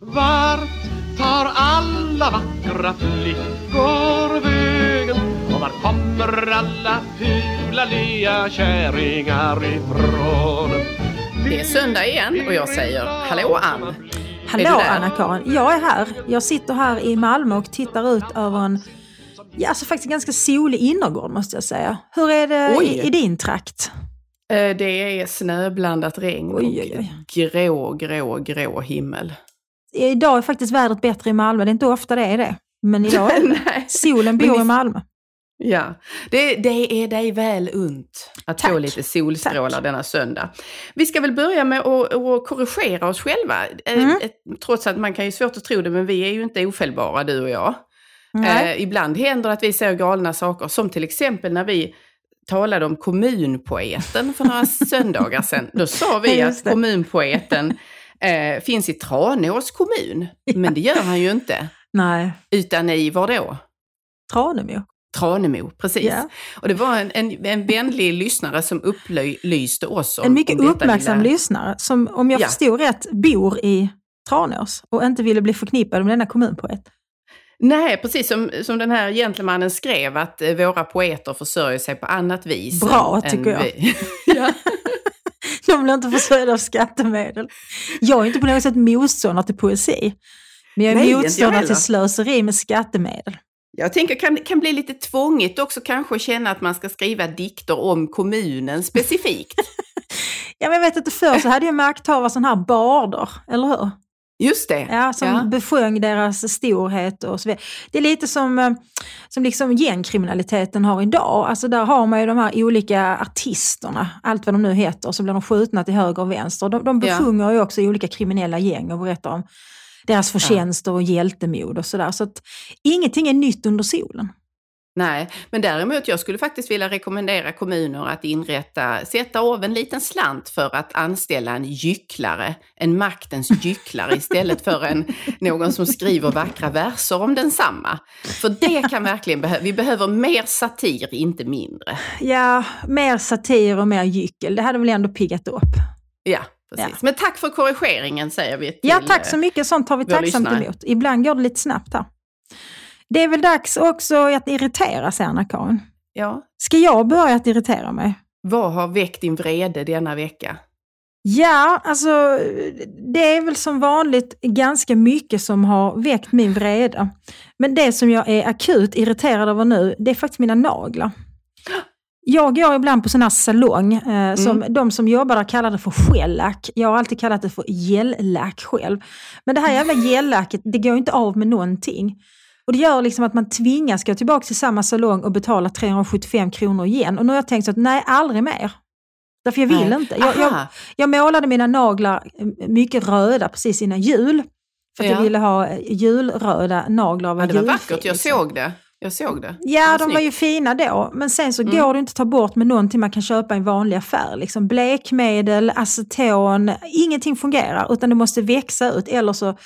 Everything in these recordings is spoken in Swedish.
Vart tar alla vackra flickor vägen? Och var kommer alla fula lya kärringar ifrån? Det är söndag igen och jag säger hallå Ann. Hallå? Anna-Karin, jag är här. Jag sitter här i Malmö och tittar ut över en, ja alltså faktiskt ganska solig innergård måste jag säga. Hur är det Oj. i, i din trakt? Eh, Det är snöblandat regn Oj, oj, oj. och grå, grå, grå himmel. Idag är faktiskt vädret bättre i Malmö, det är inte ofta det är det. Men idag är det. Solen bor i Malmö. Ja, det, det är dig väl unt att få Tack. lite solstrålar Tack. denna söndag. Vi ska väl börja med att, att korrigera oss själva. Eh, Mm. eh, Trots att man kan ju svårt att tro det, men vi är ju inte ofelbara du och jag. Eh, ibland händer det att vi säger galna saker, som till exempel när vi talade om kommunpoeten för några söndagar sedan. Då sa vi att kommunpoeten eh, finns i Tranås kommun, men det gör han ju inte. Nej, Utan i, var då? Tranemo. Tranemo, precis. Ja. Och det var en, en, en vänlig lyssnare som upplyste oss om En mycket om uppmärksam lilla- lyssnare som, om jag Ja. förstod rätt, bor i Tranås och inte ville bli förknippad med denna kommunpoet. Nej, precis som, som den här gentlemannen skrev att eh, våra poeter försörjer sig på annat vis. Bra, än- tycker än jag. ja. De blir inte försörjda av skattemedel. Jag är inte på något sätt motståndare till poesi. Men jag är Nej, motståndare till slöseri med skattemedel. Jag tänker kan kan bli lite tvånigt också kanske att känna att man ska skriva dikter om kommunen specifikt. Ja, men jag vet inte, förr så hade ju makthavare sådana här barder, eller hur? Just det. Ja, som Ja. besjöng deras storhet och så vidare. Det är lite som, eh, som liksom gängkriminaliteten har idag. Alltså där har man ju de här olika artisterna, allt vad de nu heter, så blir de skjutna till höger och vänster. De, de Ja. besjunger ju också olika kriminella gäng och berättar om deras förtjänster och hjältemod och sådär. Så att ingenting är nytt under solen. Nej, men däremot jag skulle faktiskt vilja rekommendera kommuner att inrätta, sätta av en liten slant för att anställa en gycklare, en maktens gycklare istället för en, någon som skriver vackra verser om densamma. För det kan verkligen behövas, vi behöver mer satir, inte mindre. Ja, mer satir och mer gyckel, det hade väl ändå piggat upp. Ja, precis. Ja. Men tack för korrigeringen säger vi till Ja, tack så eh, mycket. Sånt tar vi tacksamt emot. Ibland går det lite snabbt här. Det är väl dags också att irritera sig, Anna-Karin. Ja. Ska jag börja att irritera mig? Vad har väckt din vrede denna vecka? Ja, alltså det är väl som vanligt ganska mycket som har väckt min vrede. Men det som jag är akut irriterad över nu, det är faktiskt mina naglar. Jag går ibland på sån här salong, eh, som de som jobbar där kallar det för gellack. Jag har alltid kallat det för gellack själv. Men det här jävla gellacket, det går inte av med någonting. Och det gör liksom att man tvingas gå tillbaka till samma salong och betala 375 kronor igen. Och nu har jag tänkt så att nej, aldrig mer. Därför jag vill Nej. inte. Jag, jag, jag målade mina naglar mycket röda precis innan jul. För att Ja. jag ville ha eh, julröda naglar av Ja, det var vackert, jag liksom. såg det. Jag såg det. Ja, Det de var snyggt. ju fina då. Men sen så Mm. går det inte att ta bort med någonting man kan köpa i en vanlig affär. Liksom blekmedel, aceton, ingenting fungerar. Utan det måste växa ut. Eller så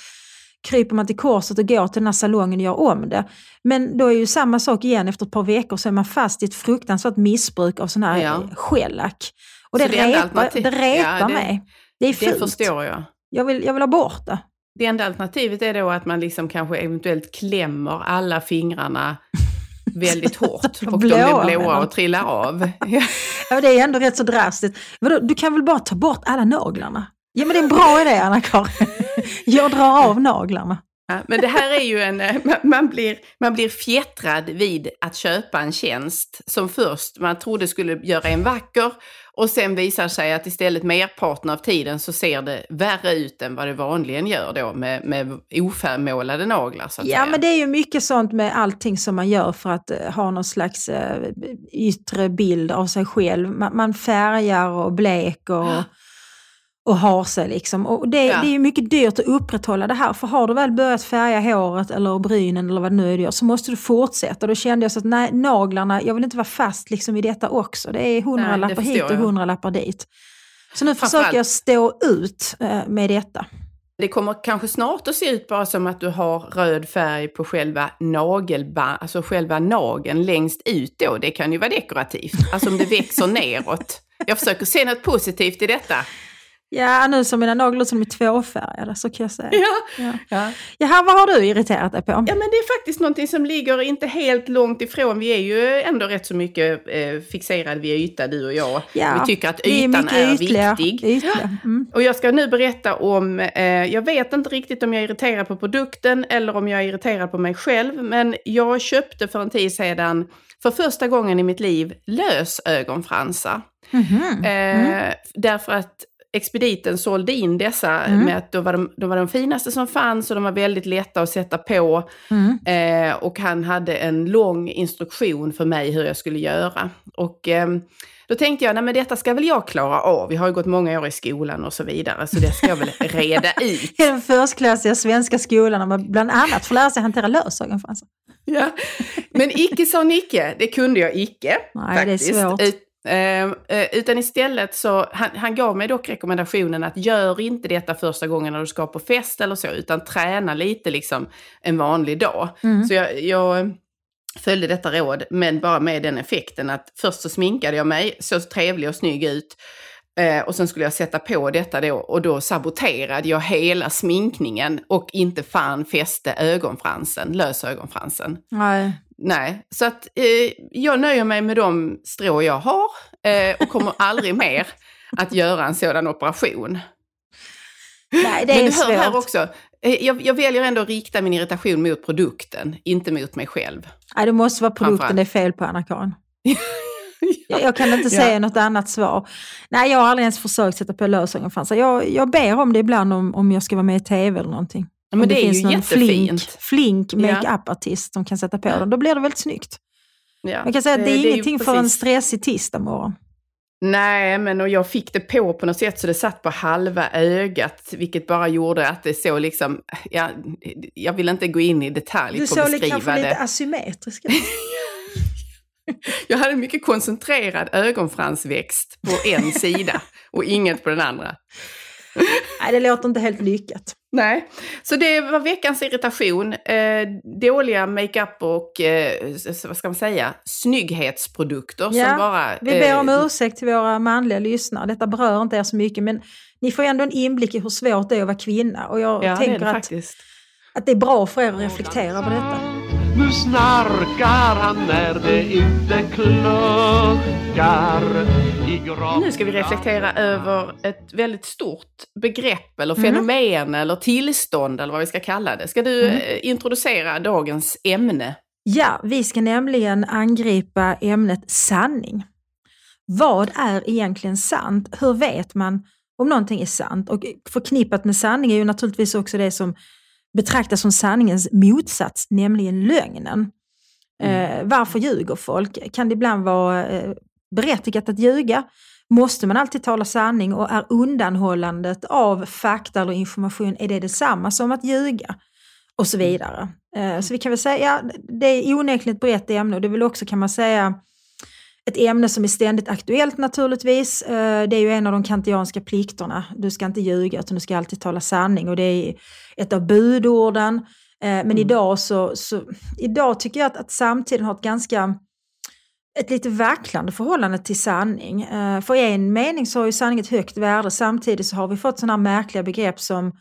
kryper man till korset och går till den här salongen och gör om det. Men då är ju samma sak igen efter ett par veckor så är man fast i ett fruktansvärt missbruk av sån här Ja. ja. gellack. Och det, det alternativ- det retar Ja, det- mig. Det är Det fult. förstår jag. Jag vill, jag vill ha bort det. Det enda alternativet är då att man liksom kanske eventuellt klämmer alla fingrarna väldigt hårt och de blir blåa, blåa och trillar av. Ja. Ja, det är ändå rätt så drastiskt. Vadå, du kan väl bara ta bort alla naglarna? Ja, men det är en bra idé, Anna-Karin. Jag drar av naglarna. Ja, Men det här är ju en, eh, man- blir, man blir fjättrad vid att köpa en tjänst som först man trodde skulle göra en vacker och sen visar sig att istället merparten av tiden så ser det värre ut än vad det vanligen gör då med, med ofärgmålade naglar så att Ja, säga. men det är ju mycket sånt med allting som man gör för att eh, ha någon slags eh, yttre bild av sig själv. Man, man färgar och bleker och, och har sig liksom. Och det, Ja. det är mycket dyrt att upprätthålla det här. För har du väl börjat färga håret eller brynen eller vad det nu är du gör så måste du fortsätta. Då kände jag så att nej, naglarna, jag vill inte vara fast liksom i detta också. Det är hundralappar hit och hundralappar dit. Så nu Framförallt- försöker jag stå ut eh, med detta. Det kommer kanske snart att se ut bara som att du har röd färg på själva nagelband, alltså själva nageln längst ut då. Det kan ju vara dekorativt. Alltså om det växer neråt. Jag försöker se något positivt i detta. Ja, nu som mina naglar som är tvåfärgade så kan jag säga. Ja. Ja. Ja. Jaha, vad har du irriterat dig på? ja, men det är faktiskt någonting som ligger inte helt långt ifrån. Vi är ju ändå rätt så mycket eh, fixerade vid yta, du och jag. Ja, Vi tycker att är ytan mycket är, ytliga. viktig. Ytliga. Mm. Och jag ska nu berätta om, eh, jag vet inte riktigt om jag är irriterad på produkten eller om jag är irriterad på mig själv, men jag köpte för en tid sedan för första gången i mitt liv lösögonfransar. Mhm. Eh, Därför att expediten sålde in dessa Mm. med att de var de, de var de finaste som fanns och de var väldigt lätta att sätta på. Mm. Eh, och han hade en lång instruktion för mig hur jag skulle göra. Och ehm, då tänkte jag, nej men detta ska väl jag klara av. Vi har ju gått många år i skolan och så vidare, så det ska jag väl reda ut. I den förstklassiga svenska skolan där man bland annat får lära sig hantera lösögonfransar. Ja. Men icke sa Nicke, det kunde jag icke. Nej, det är faktiskt. svårt. Ut, eh, utan istället så, han, han gav mig dock rekommendationen att gör inte detta första gången när du ska på fest eller så, utan träna lite liksom en vanlig dag. Mm. Så jag, jag följde detta råd, men bara med den effekten att först så sminkade jag mig, såg trevlig och snygg ut. Eh, och sen skulle jag sätta på detta då och då saboterade jag hela sminkningen och inte fan fäste ögonfransen, lösögonfransen. Nej. Nej, så att eh, jag nöjer mig med de strå jag har eh, och kommer aldrig mer att göra en sådan operation. Nej, det Men är du hör här också, eh, jag, jag väljer ändå att rikta min irritation mot produkten, inte mot mig själv. Nej, det måste vara produkten det är fel på, Anna-Karin. Jag, jag kan inte Ja. säga något annat svar. Nej, jag har aldrig ens försökt sätta på lösögonfransar. Jag, jag ber om det ibland om, om jag ska vara med i tv eller någonting. Ja, men det, är finns ju någon jättefint. Flink, flink Ja. make-up-artist som kan sätta på den. Då blir det väldigt snyggt. Ja, Man kan säga att det är ju ingenting för en stressig tisdag morgon. Nej, men och jag fick det på på något sätt så det satt på halva ögat, vilket bara gjorde att det såg liksom, ja, jag vill inte gå in i detalj Du på såg att beskriva kanske det. lite asymmetrisk ut. Jag hade mycket koncentrerad ögonfransväxt på en sida och inget på den andra. Nej, det låter inte helt lyckat. Nej, så det var veckans irritation. Eh, dåliga makeup och, eh, vad ska man säga, snygghetsprodukter Ja, som bara... Vi ber om eh, ursäkt till våra manliga lyssnare. Detta berör inte er så mycket, men ni får ändå en inblick i hur svårt det är att vara kvinna. Och jag Ja, det tänker det att, faktiskt. att det är bra för er att reflektera över detta. Nu snarkar han när det inte kluckar. Nu ska vi reflektera över ett väldigt stort begrepp eller Mm. fenomen eller tillstånd eller vad vi ska kalla det. Ska du Mm. introducera dagens ämne? Ja, vi ska nämligen angripa ämnet sanning. Vad är egentligen sant? Hur vet man om någonting är sant? Och förknippat med sanning är ju naturligtvis också det som betraktas som sanningens motsats, nämligen lögnen. Eh, varför ljuger folk? Kan det ibland vara eh, berättigat att ljuga? Måste man alltid tala sanning och är undanhållandet av fakta eller information, är det detsamma som att ljuga? Och så vidare. Eh, så vi kan väl säga, ja, det är onekligen ett brett ämne och det är väl också kan man säga ett ämne som är ständigt aktuellt naturligtvis. Eh, Det är ju en av de kantianska plikterna. Du ska inte ljuga utan du ska alltid tala sanning och det är ett av budorden. Eh, Men idag så, så idag tycker jag att, att samtiden har ett ganska ett lite vacklande förhållande till sanning. Eh, För i en mening så har ju sanning ett högt värde samtidigt så har vi fått sådana märkliga begrepp som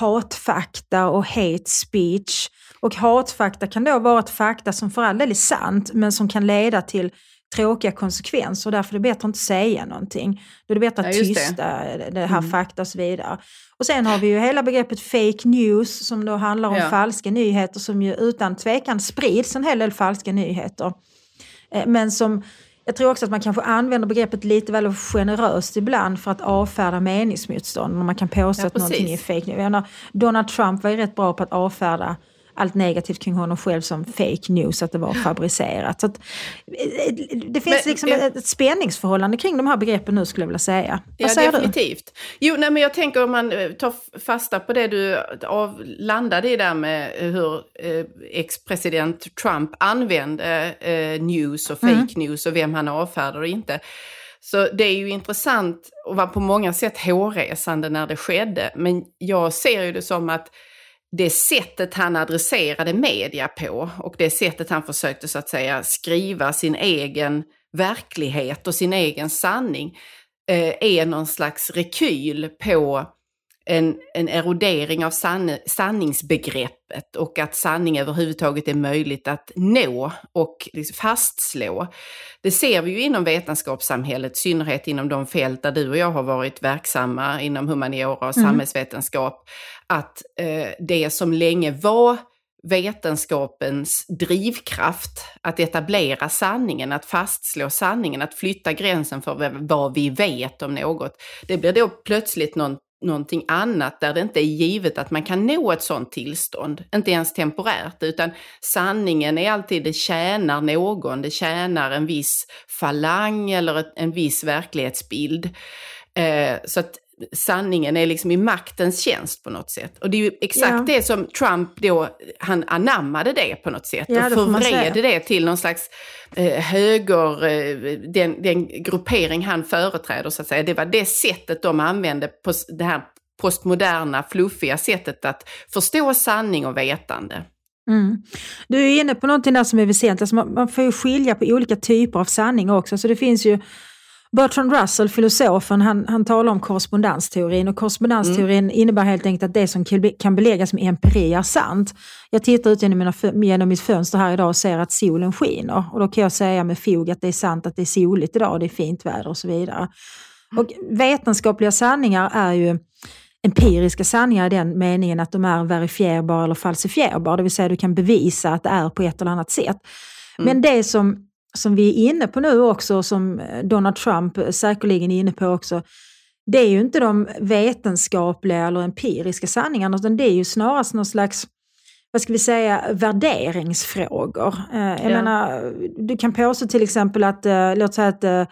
hatfakta och hate speech. Och hatfakta kan då vara ett fakta som för all del är sant men som kan leda till tråkiga konsekvenser därför är det bättre att inte säga någonting. Då är det bättre att Ja, just det. tysta det, det här Mm. fakta och så vidare. Och sen har vi ju hela begreppet fake news som då handlar om Ja. falska nyheter som ju utan tvekan sprids en hel del falska nyheter. Eh, Men som jag tror också att man kanske använder begreppet lite väl generöst ibland för att avfärda meningsmotstånd. När man kan påstå Ja, att någonting är fake news. Donald Trump var ju rätt bra på att avfärda allt negativt kring honom själv som fake news, att det var fabricerat. Så att, det finns Men, liksom ja. ett, spänningsförhållande kring de här begreppen nu skulle jag vilja säga. Vad Ja, säger du? definitivt. Jo, nej, men jag tänker om man eh, tar fasta på det du av, landade i där med eh, hur eh, ex-president Trump använde eh, news och fake Mm. news och vem han avfärdar och inte. Så det är ju intressant och var på många sätt hårresande när det skedde. Men jag ser ju det som att det sättet han adresserade media på och det sättet han försökte så att säga skriva sin egen verklighet och sin egen sanning. eh, är någon slags rekyl på en, en erodering av san, sanningsbegreppet och att sanning överhuvudtaget är möjligt att nå och liksom fastslå. Det ser vi ju inom vetenskapssamhället, i synnerhet inom de fält där du och jag har varit verksamma inom humaniora och mm. samhällsvetenskap, att eh, det som länge var vetenskapens drivkraft att etablera sanningen, att fastslå sanningen, att flytta gränsen för vad vi vet om något. Det blir då plötsligt någon, någonting annat där det inte är givet att man kan nå ett sådant tillstånd, inte ens temporärt, utan sanningen är alltid, det tjänar någon, det tjänar en viss falang eller en viss verklighetsbild. Eh, så att sanningen är liksom i maktens tjänst på något sätt. Och det är ju exakt ja. det som Trump då, han anammade det på något sätt ja, och förvred det till någon slags eh, höger, eh, den, den gruppering han företräder så att säga. Det var det sättet de använde på det här postmoderna, fluffiga sättet att förstå sanning och vetande. Mm. Du är inne på någonting där som är väsentligt, alltså man, man får ju skilja på olika typer av sanning också. Så det finns ju Bertrand Russell, filosofen, han, han talar om korrespondensteorin och korrespondensteorin mm. innebär helt enkelt att det som kan beläggas med empiri är sant. Jag tittar ut genom, mina, genom mitt fönster här idag och ser att solen skiner och då kan jag säga med fog att det är sant att det är soligt idag, det är fint väder och så vidare. Mm. Och vetenskapliga sanningar är ju empiriska sanningar i den meningen att de är verifierbara eller falsifierbara, det vill säga du kan bevisa att det är på ett eller annat sätt. Mm. Men det som som vi är inne på nu också, som Donald Trump säkerligen är inne på också, det är ju inte de vetenskapliga eller empiriska sanningarna, utan det är ju snarast någon slags vad ska vi säga, värderingsfrågor. Eh, jag ja. menar, du kan påstå till exempel att, eh, låt säga att eh,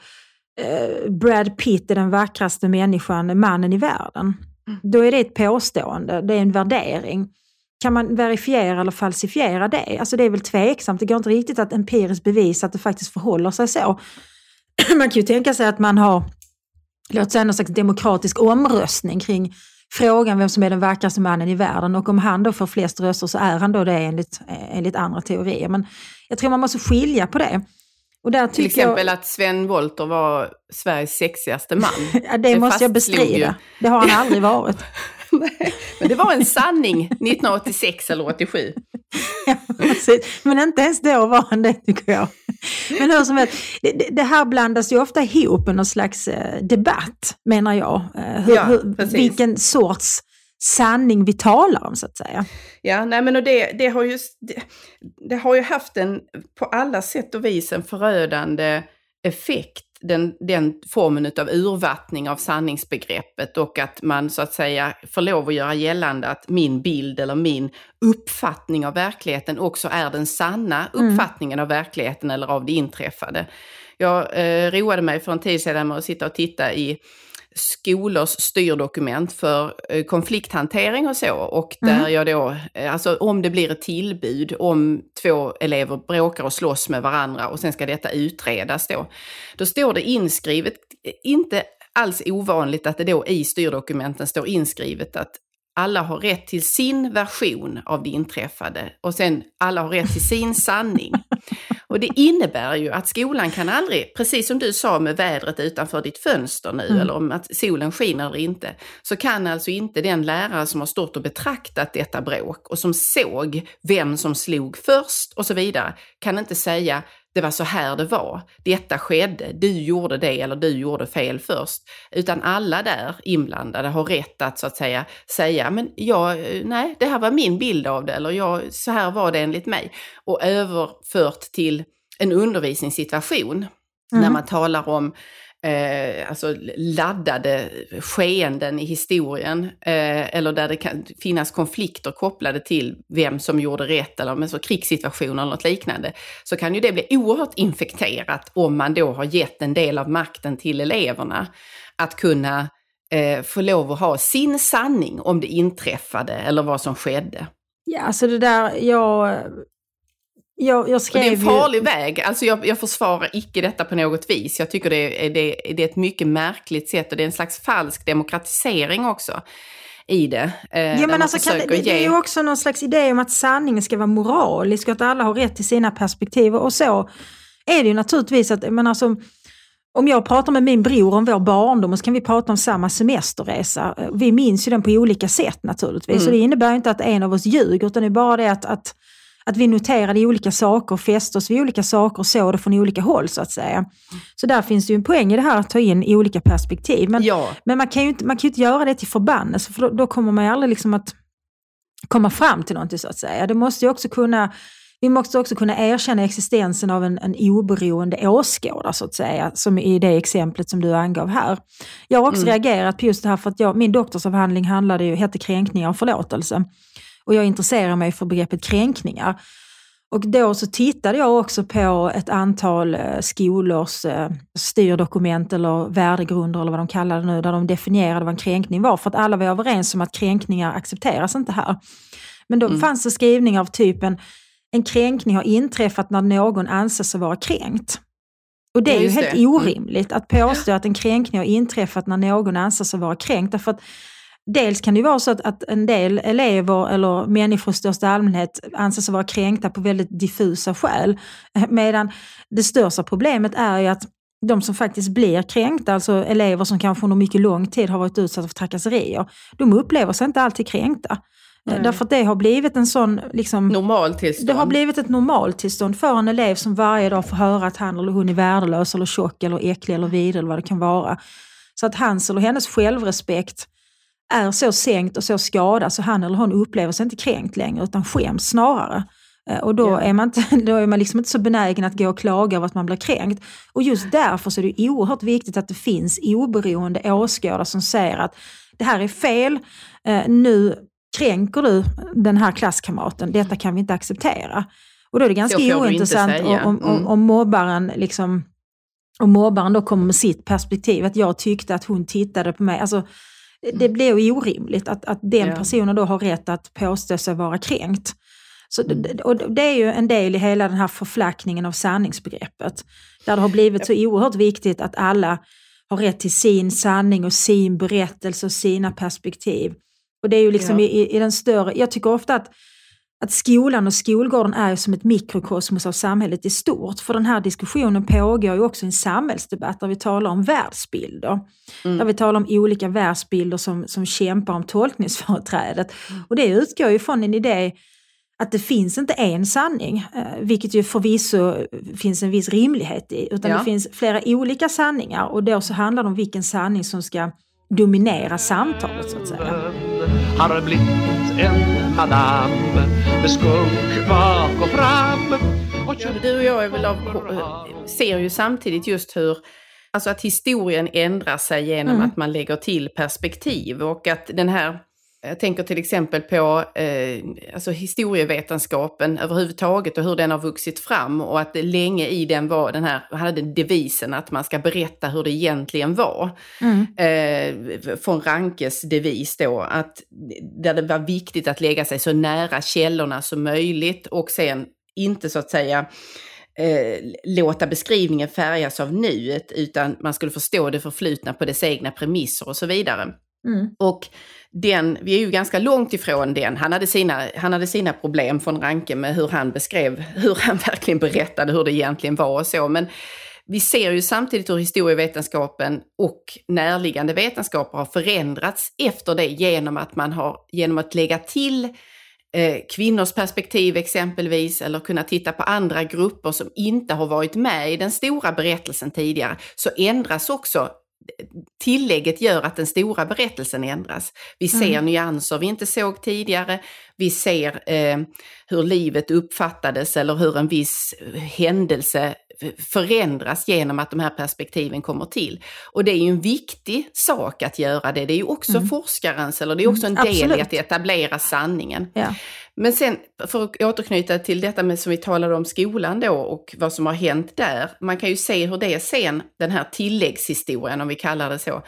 Brad Pitt är den vackraste människan, mannen i världen. Mm. Då är det ett påstående, det är en värdering. Kan man verifiera eller falsifiera det? Alltså det är väl tveksamt. Det går inte riktigt att empiriskt bevisa att det faktiskt förhåller sig så. Man kan ju tänka sig att man har, låt säga någon slags demokratisk omröstning kring frågan vem som är den vackraste mannen i världen och om han då får flest röster så är han då det enligt, enligt andra teorier. Men jag tror man måste skilja på det. Och där Till exempel jag... att Sven Wollter var Sveriges sexigaste man. ja, det, det måste jag bestrida. Ju. Det har han aldrig varit. Nej, men det var en sanning 1986 eller 87. ja, men inte ens då var han det tycker jag. Men hur som helst, det, det här blandas ju ofta ihop med någon slags eh, debatt, menar jag. Eh, hur, ja, hur, vilken sorts sanning vi talar om så att säga. Ja, nej men och det, det, har ju, det, det har ju haft en, på alla sätt och vis en förödande effekt den, den formen av urvattning av sanningsbegreppet och att man så att säga får lov att göra gällande att min bild eller min uppfattning av verkligheten också är den sanna mm. uppfattningen mm. av verkligheten eller av det inträffade. Jag eh, roade mig för en tid sedan med att sitta och titta i skolors styrdokument för eh, konflikthantering och så. Och där mm. jag då, eh, alltså om det blir ett tillbud, om två elever bråkar och slåss med varandra och sen ska detta utredas då. Då står det inskrivet, inte alls ovanligt att det då i styrdokumenten står inskrivet att alla har rätt till sin version av det inträffade och sen alla har rätt till sin sanning. Och det innebär ju att skolan kan aldrig, precis som du sa med vädret utanför ditt fönster nu, mm. eller om att solen skiner eller inte, så kan alltså inte den lärare som har stått och betraktat detta bråk och som såg vem som slog först och så vidare, kan inte säga det var så här det var, detta skedde, du gjorde det eller du gjorde fel först. Utan alla där inblandade har rätt att så att säga säga, men jag, nej, det här var min bild av det eller jag, så här var det enligt mig. Och överfört till en undervisningssituation mm. när man talar om eh, alltså laddade skeenden i historien eh, eller där det kan finnas konflikter kopplade till vem som gjorde rätt eller med så krigssituationer eller något liknande, så kan ju det bli oerhört infekterat om man då har gett en del av makten till eleverna att kunna eh, få lov att ha sin sanning om det inträffade eller vad som skedde. Ja, alltså det där, jag jag, jag det är en farlig ju... väg. Alltså jag, jag försvarar icke detta på något vis. Jag tycker det är, det, det är ett mycket märkligt sätt och det är en slags falsk demokratisering också i det. Eh, ja, men alltså, det, det, ge... det är ju också någon slags idé om att sanningen ska vara moralisk och att alla har rätt till sina perspektiv. Och så är det ju naturligtvis. att men alltså, om jag pratar med min bror om vår barndom så kan vi prata om samma semesterresa. Vi minns ju den på olika sätt naturligtvis. Mm. Så det innebär inte att en av oss ljuger utan det är bara det att, att, att vi noterade olika saker, fäste oss vid olika saker och såg det från olika håll så att säga. Så där finns det ju en poäng i det här att ta in olika perspektiv. Men, ja. men man kan ju inte, man kan inte göra det till förbannelse för då, då kommer man ju aldrig liksom att komma fram till någonting så att säga. Det måste ju också kunna vi måste också kunna erkänna existensen av en, en oberoende åskådare, så att säga, som i det exemplet som du angav här. Jag har också mm. reagerat på just det här för att jag, min doktorsavhandling handlade ju, hette kränkningar och förlåtelse. Och jag intresserar mig för begreppet kränkningar. Och då så tittade jag också på ett antal eh, skolors eh, styrdokument eller värdegrunder eller vad de kallar det nu, där de definierade vad en kränkning var. För att alla var överens om att kränkningar accepteras inte här. Men då mm. fanns det skrivningar av typen en kränkning har inträffat när någon anses sig vara kränkt. Och det är ja, ju helt det. Mm. orimligt att påstå att en kränkning har inträffat när någon anses sig vara kränkt. Därför att dels kan det vara så att, att en del elever eller människor i största allmänhet anses vara kränkta på väldigt diffusa skäl. Medan det största problemet är ju att de som faktiskt blir kränkta, alltså elever som kanske under mycket lång tid har varit utsatta för trakasserier, de upplever sig inte alltid kränkta. Mm. Därför att det har blivit en sån... Liksom, normaltillstånd. Det har blivit ett normaltillstånd för en elev som varje dag får höra att han eller hon är värdelös eller tjock eller äcklig eller vidrig eller vad det kan vara. Så att hans eller hennes självrespekt är så sänkt och så skadad så han eller hon upplever sig inte kränkt längre utan skäms snarare. Eh, och då, yeah. är man inte, då är man liksom inte så benägen att gå och klaga över att man blir kränkt. Och just därför så är det oerhört viktigt att det finns oberoende åskådare som säger att det här är fel, eh, nu kränker du den här klasskamraten, detta kan vi inte acceptera. Och då är det ganska ointressant om, om, mm. om mobbaren liksom om mobbaren då kommer med sitt perspektiv, att jag tyckte att hon tittade på mig. Alltså, det mm. blir ju orimligt att, att den ja. personen då har rätt att påstå sig vara kränkt. Så, mm. och det är ju en del i hela den här förflackningen av sanningsbegreppet. Där det har blivit så oerhört viktigt att alla har rätt till sin sanning och sin berättelse och sina perspektiv. Och det är ju liksom ja. i, i, den större, jag tycker ofta att, att skolan och skolgården är som ett mikrokosmos av samhället i stort. För den här diskussionen pågår ju också i en samhällsdebatt där vi talar om världsbilder. Mm. Där vi talar om olika världsbilder som, som kämpar om tolkningsföreträdet. Mm. Och det utgår ju från en idé att det finns inte en sanning, eh, vilket ju förvisso finns en viss rimlighet i, utan ja. det finns flera olika sanningar och då så handlar det om vilken sanning som ska dominera samtalet så att säga. Har blivit en madam med skunk bak och fram. Och du och jag är väl av, ser ju samtidigt just hur Alltså att historien ändrar sig genom mm. att man lägger till perspektiv och att den här jag tänker till exempel på eh, alltså historievetenskapen överhuvudtaget och hur den har vuxit fram och att det länge i den var den här, hade devisen att man ska berätta hur det egentligen var. Mm. Eh, från Rankes devis då, att där det var viktigt att lägga sig så nära källorna som möjligt och sen inte så att säga eh, låta beskrivningen färgas av nuet utan man skulle förstå det förflutna på dess egna premisser och så vidare. Mm. Och den, vi är ju ganska långt ifrån den. Han hade sina, han hade sina problem från Ranke med hur han beskrev, hur han verkligen berättade hur det egentligen var och så. Men vi ser ju samtidigt hur historievetenskapen och närliggande vetenskaper har förändrats efter det genom att man har, genom att lägga till eh, kvinnors perspektiv exempelvis, eller kunna titta på andra grupper som inte har varit med i den stora berättelsen tidigare, så ändras också tillägget gör att den stora berättelsen ändras. Vi ser mm. nyanser vi inte såg tidigare. Vi ser eh, hur livet uppfattades eller hur en viss händelse förändras genom att de här perspektiven kommer till. Och det är ju en viktig sak att göra det. Det är ju också mm. forskarens, eller det är också en mm, del i att etablera sanningen. Ja. Men sen, för att återknyta till detta med som vi talade om skolan då och vad som har hänt där. Man kan ju se hur det sen, den här tilläggshistorien om vi kallar det så,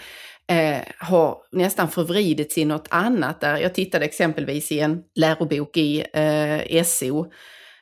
eh, har nästan förvridits i något annat. Där jag tittade exempelvis i en lärobok i eh, SO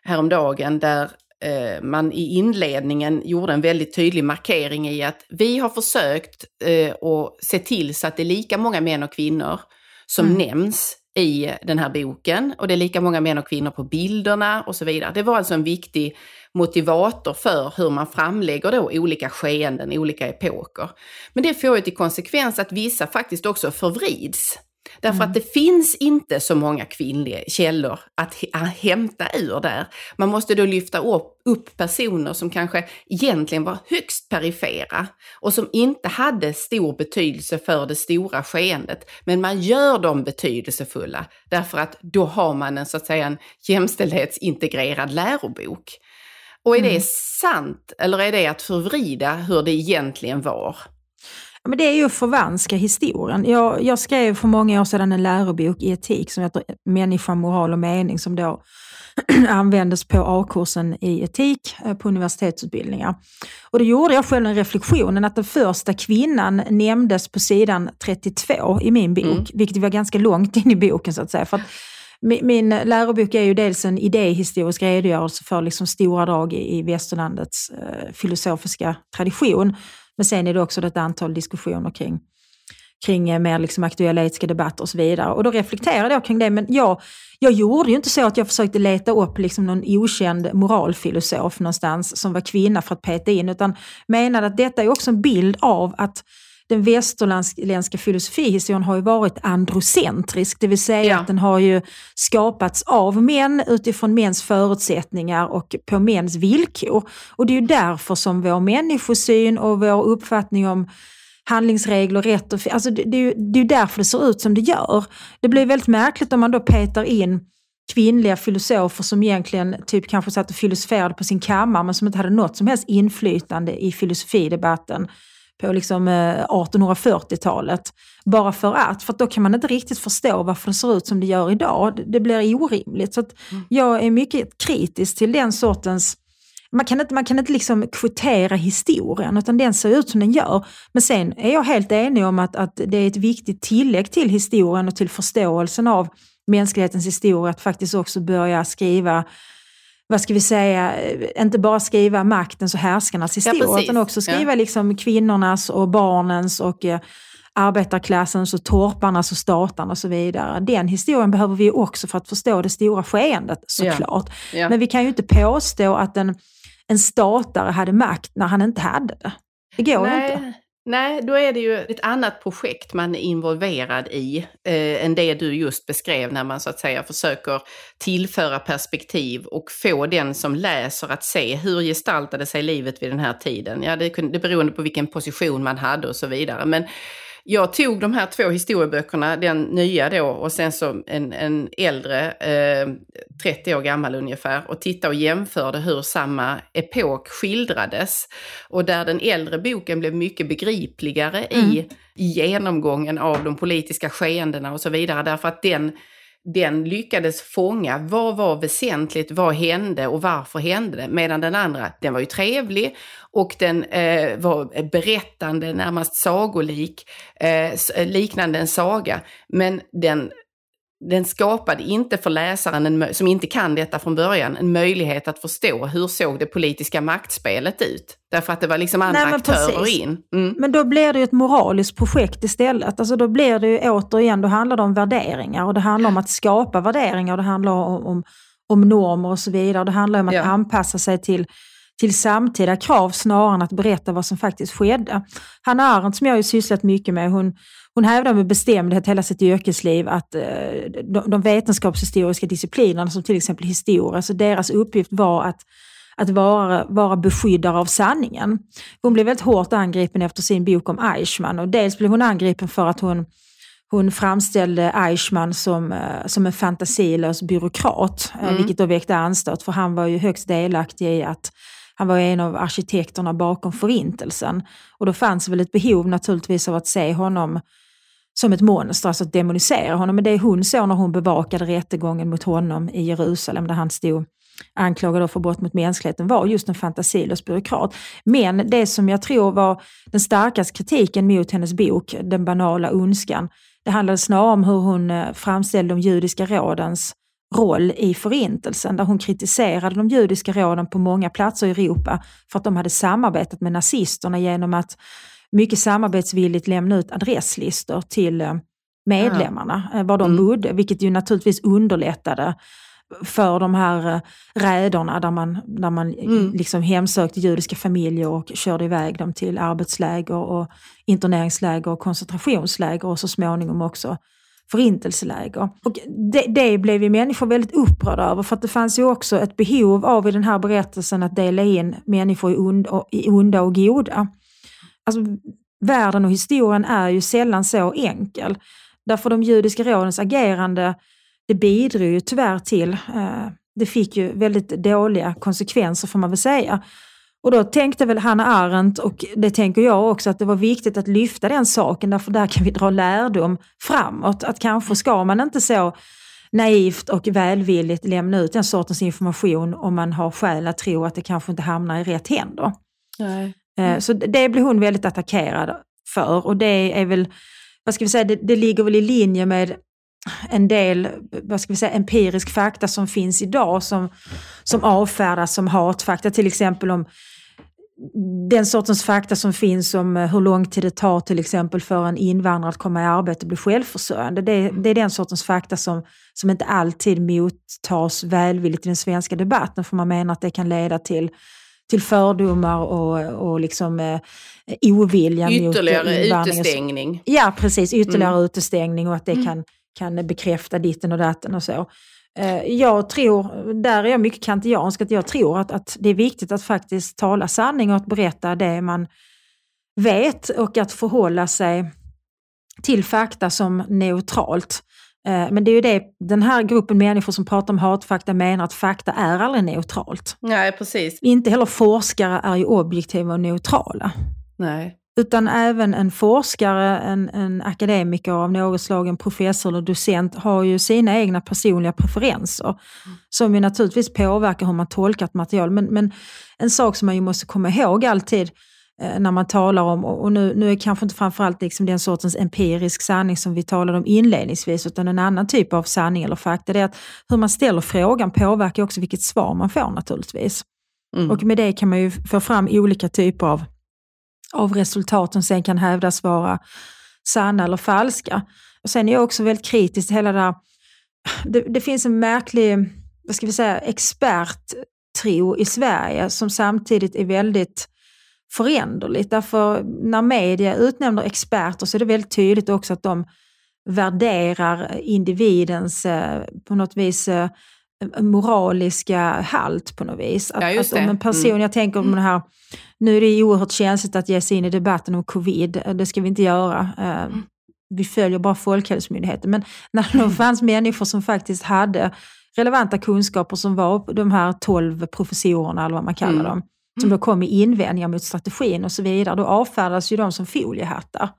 häromdagen där eh, man i inledningen gjorde en väldigt tydlig markering i att vi har försökt eh, att se till så att det är lika många män och kvinnor som mm. nämns i den här boken och det är lika många män och kvinnor på bilderna och så vidare. Det var alltså en viktig motivator för hur man framlägger då olika skeenden, olika epoker. Men det får ju till konsekvens att vissa faktiskt också förvrids. Därför mm. att det finns inte så många kvinnliga källor att hämta ur där. Man måste då lyfta upp, upp personer som kanske egentligen var högst perifera och som inte hade stor betydelse för det stora skeendet. Men man gör dem betydelsefulla därför att då har man en så att säga en jämställdhetsintegrerad lärobok. Och är mm. det sant eller är det att förvrida hur det egentligen var? Men det är ju att förvanska historien. Jag, jag skrev för många år sedan en lärobok i etik som heter Människa, moral och mening som då användes på A-kursen i etik eh, på universitetsutbildningar. Och då gjorde jag själv en reflektionen att den första kvinnan nämndes på sidan 32 i min bok, mm. vilket var ganska långt in i boken så att säga. För att min, lärobok är ju dels en idéhistorisk redogörelse för liksom stora drag i, västerlandets eh, filosofiska tradition. Men sen är det också ett antal diskussioner kring, kring eh, mer liksom aktuella etiska debatter och så vidare. Och då reflekterade jag kring det, men jag, jag gjorde ju inte så att jag försökte leta upp liksom någon okänd moralfilosof någonstans som var kvinna för att peta in, utan menade att detta är också en bild av att den västerländska filosofihistorien har ju varit androcentrisk, det vill säga ja. att den har ju skapats av män utifrån mäns förutsättningar och på mäns villkor. Och det är ju därför som vår människosyn och vår uppfattning om handlingsregler, rätt och fel, alltså det, det, är ju, det är därför det ser ut som det gör. Det blir väldigt märkligt om man då petar in kvinnliga filosofer som egentligen typ kanske satt och filosoferade på sin kammare men som inte hade något som helst inflytande i filosofidebatten på liksom 1840-talet. Eh, bara för att, för att då kan man inte riktigt förstå varför det ser ut som det gör idag. Det blir orimligt. Så mm. Jag är mycket kritisk till den sortens man kan inte, man kan inte liksom kvotera historien, utan den ser ut som den gör. Men sen är jag helt enig om att, att det är ett viktigt tillägg till historien och till förståelsen av mänsklighetens historia att faktiskt också börja skriva vad ska vi säga, inte bara skriva maktens och härskarnas historia, ja, utan också skriva ja. liksom kvinnornas och barnens och eh, arbetarklassens och torparnas och statarna och så vidare. Den historien behöver vi också för att förstå det stora skeendet såklart. Ja. Ja. Men vi kan ju inte påstå att en, en statare hade makt när han inte hade det. Det går Nej. inte. Nej, då är det ju ett annat projekt man är involverad i eh, än det du just beskrev när man så att säga försöker tillföra perspektiv och få den som läser att se hur gestaltade sig livet vid den här tiden. Ja, det, det beroende på vilken position man hade och så vidare. Men jag tog de här två historieböckerna, den nya då och sen så en, en äldre, eh, 30 år gammal ungefär, och tittade och jämförde hur samma epok skildrades. Och där den äldre boken blev mycket begripligare mm. i genomgången av de politiska skeendena och så vidare, därför att den den lyckades fånga vad var väsentligt, vad hände och varför hände det. Medan den andra, den var ju trevlig och den eh, var berättande, närmast sagolik, eh, liknande en saga. Men den den skapade inte för läsaren, en, som inte kan detta från början, en möjlighet att förstå hur såg det politiska maktspelet ut. Därför att det var liksom andra Nej, aktörer precis. in. Mm. Men då blir det ju ett moraliskt projekt istället. Alltså då blir det ju återigen, då handlar det om värderingar och det handlar om att skapa värderingar och det handlar om, om, om normer och så vidare. Det handlar om att ja. anpassa sig till till samtida krav snarare än att berätta vad som faktiskt skedde. Hanna Arendt, som jag har sysslat mycket med, hon, hon hävdar med bestämdhet hela sitt yrkesliv att eh, de, de vetenskapshistoriska disciplinerna, som till exempel historia, alltså deras uppgift var att att vara, vara beskyddare av sanningen. Hon blev väldigt hårt angripen efter sin bok om Eichmann och dels blev hon angripen för att hon, hon framställde Eichmann som, eh, som en fantasilös byråkrat, eh, mm. vilket då väckte anstöt för han var ju högst delaktig i att han var en av arkitekterna bakom förintelsen. Och då fanns väl ett behov naturligtvis av att se honom som ett monster, alltså att demonisera honom. Men det hon såg när hon bevakade rättegången mot honom i Jerusalem, där han stod anklagad för brott mot mänskligheten, var just en fantasilös byråkrat. Men det som jag tror var den starkaste kritiken mot hennes bok, Den banala ondskan, det handlade snarare om hur hon eh, framställde de judiska rådens roll i förintelsen där hon kritiserade de judiska råden på många platser i Europa för att de hade samarbetat med nazisterna genom att mycket samarbetsvilligt lämna ut adresslistor till, eh, medlemmarna, ja. var de mm. bodde, vilket ju naturligtvis underlättade för de här räderna där man, där man mm. liksom hemsökte judiska familjer och körde iväg dem till arbetsläger och interneringsläger och koncentrationsläger och så småningom också förintelseläger. Och det, det blev ju människor väldigt upprörda över för att det fanns ju också ett behov av i den här berättelsen att dela in människor i, und, i onda och goda. Alltså, världen och historien är ju sällan så enkel. Därför de judiska rådens agerande, det bidrog ju tyvärr till, eh, det fick ju väldigt dåliga konsekvenser får man väl säga. Och då tänkte väl Hanna Arendt, och det tänker jag också, att det var viktigt att lyfta den saken, därför där kan vi dra lärdom framåt. Att kanske ska man inte så naivt och välvilligt lämna ut den sortens information om man har skäl att tro att det kanske inte hamnar i rätt händer. Nej. Mm. Så det blev hon väldigt attackerad för och det är väl, vad ska vi säga, det, det ligger väl i linje med en del vad ska vi säga, empirisk fakta som finns idag som, som avfärdas som hatfakta, till exempel om den sortens fakta som finns om eh, hur lång tid det tar till exempel för en invandrare att komma i arbete och bli självförsörjande. Det, det är den sortens fakta som, som inte alltid mottas välvilligt i den svenska debatten för man menar att det kan leda till till fördomar och, och liksom, eh, ovilja ytterligare mot invandring. utestängning. Ja, precis. Ytterligare mm. utestängning och att det mm. kan, kan bekräfta ditten och datten och så. Eh, jag tror, där är jag mycket kantiansk, att jag tror att, att det är viktigt att faktiskt tala sanning och att berätta det man vet och att förhålla sig till fakta som neutralt. Eh, men det är ju det den här gruppen människor som pratar om hatfakta menar att fakta är aldrig neutralt. Nej, precis. Inte heller forskare är ju objektiva och neutrala. Nej. Utan även en forskare, en, en akademiker av något slag, en professor eller docent har ju sina egna personliga preferenser mm. som ju naturligtvis påverkar hur man tolkar ett material. Men, men en sak som man ju måste komma ihåg alltid när man talar om, och nu, nu är kanske inte framförallt liksom den sortens empirisk sanning som vi talade om inledningsvis, utan en annan typ av sanning eller fakta, det är att hur man ställer frågan påverkar också vilket svar man får naturligtvis. Mm. Och med det kan man ju få fram olika typer av av resultat som sen kan hävdas vara sanna eller falska. Och sen är jag också väldigt kritisk till hela det där, det, det finns en märklig, vad ska vi säga, experttrio i Sverige som samtidigt är väldigt föränderligt. Därför när media utnämner experter så är det väldigt tydligt också att de värderar individens eh, på något vis eh, moraliska halt på något vis. Att, ja, att om en person, mm. jag tänker om mm. det här, nu är det oerhört känsligt att ge sig in i debatten om covid, det ska vi inte göra. Eh, mm. Vi följer bara Folkhälsomyndigheten. Men när det fanns människor som faktiskt hade relevanta kunskaper som var de här tolv professorerna eller vad man kallar mm. dem, som då kom med invändningar mot strategin och så vidare, då avfärdas ju de som foliehattar.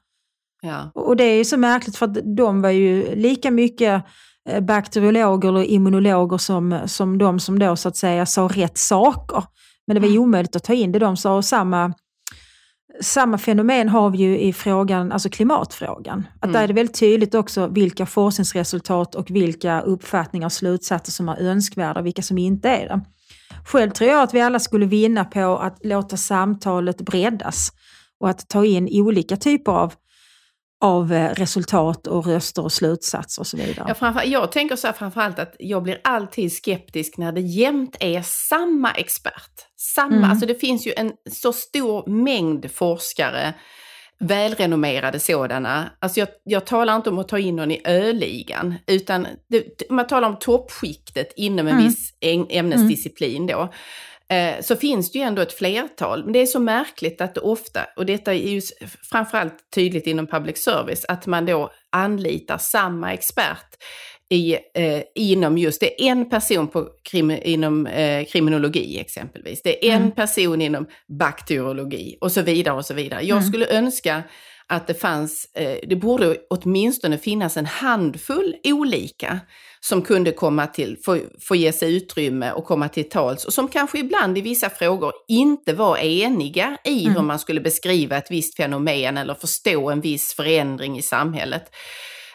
Ja. Och det är ju så märkligt för att de var ju lika mycket Eh, bakteriologer eller immunologer som, som de som då så att säga sa rätt saker. Men det var mm. omöjligt att ta in det de sa. Och samma, samma fenomen har vi ju i frågan, alltså klimatfrågan. Att mm. Där är det väldigt tydligt också vilka forskningsresultat och vilka uppfattningar och slutsatser som är önskvärda och vilka som inte är det. Själv tror jag att vi alla skulle vinna på att låta samtalet breddas och att ta in olika typer av av eh, resultat och röster och slutsatser och så vidare. Ja, framför, jag tänker så här framförallt att jag blir alltid skeptisk när det jämt är samma expert. Samma, mm. alltså det finns ju en så stor mängd forskare, välrenommerade sådana. Alltså jag, jag talar inte om att ta in någon i öligan, utan det, man talar om toppskiktet inom en mm. viss ämnesdisciplin då. Eh, så finns det ju ändå ett flertal. Men det är så märkligt att det ofta, och detta är ju framförallt tydligt inom public service, att man då anlitar samma expert i, eh, inom just, det är en person på krim, inom eh, kriminologi exempelvis, det är en mm. person inom bakteriologi och så vidare och så vidare. Jag mm. skulle önska att det fanns, eh, det borde åtminstone finnas en handfull olika som kunde komma till, få, få ge sig utrymme och komma till tals och som kanske ibland i vissa frågor inte var eniga i mm. hur man skulle beskriva ett visst fenomen eller förstå en viss förändring i samhället.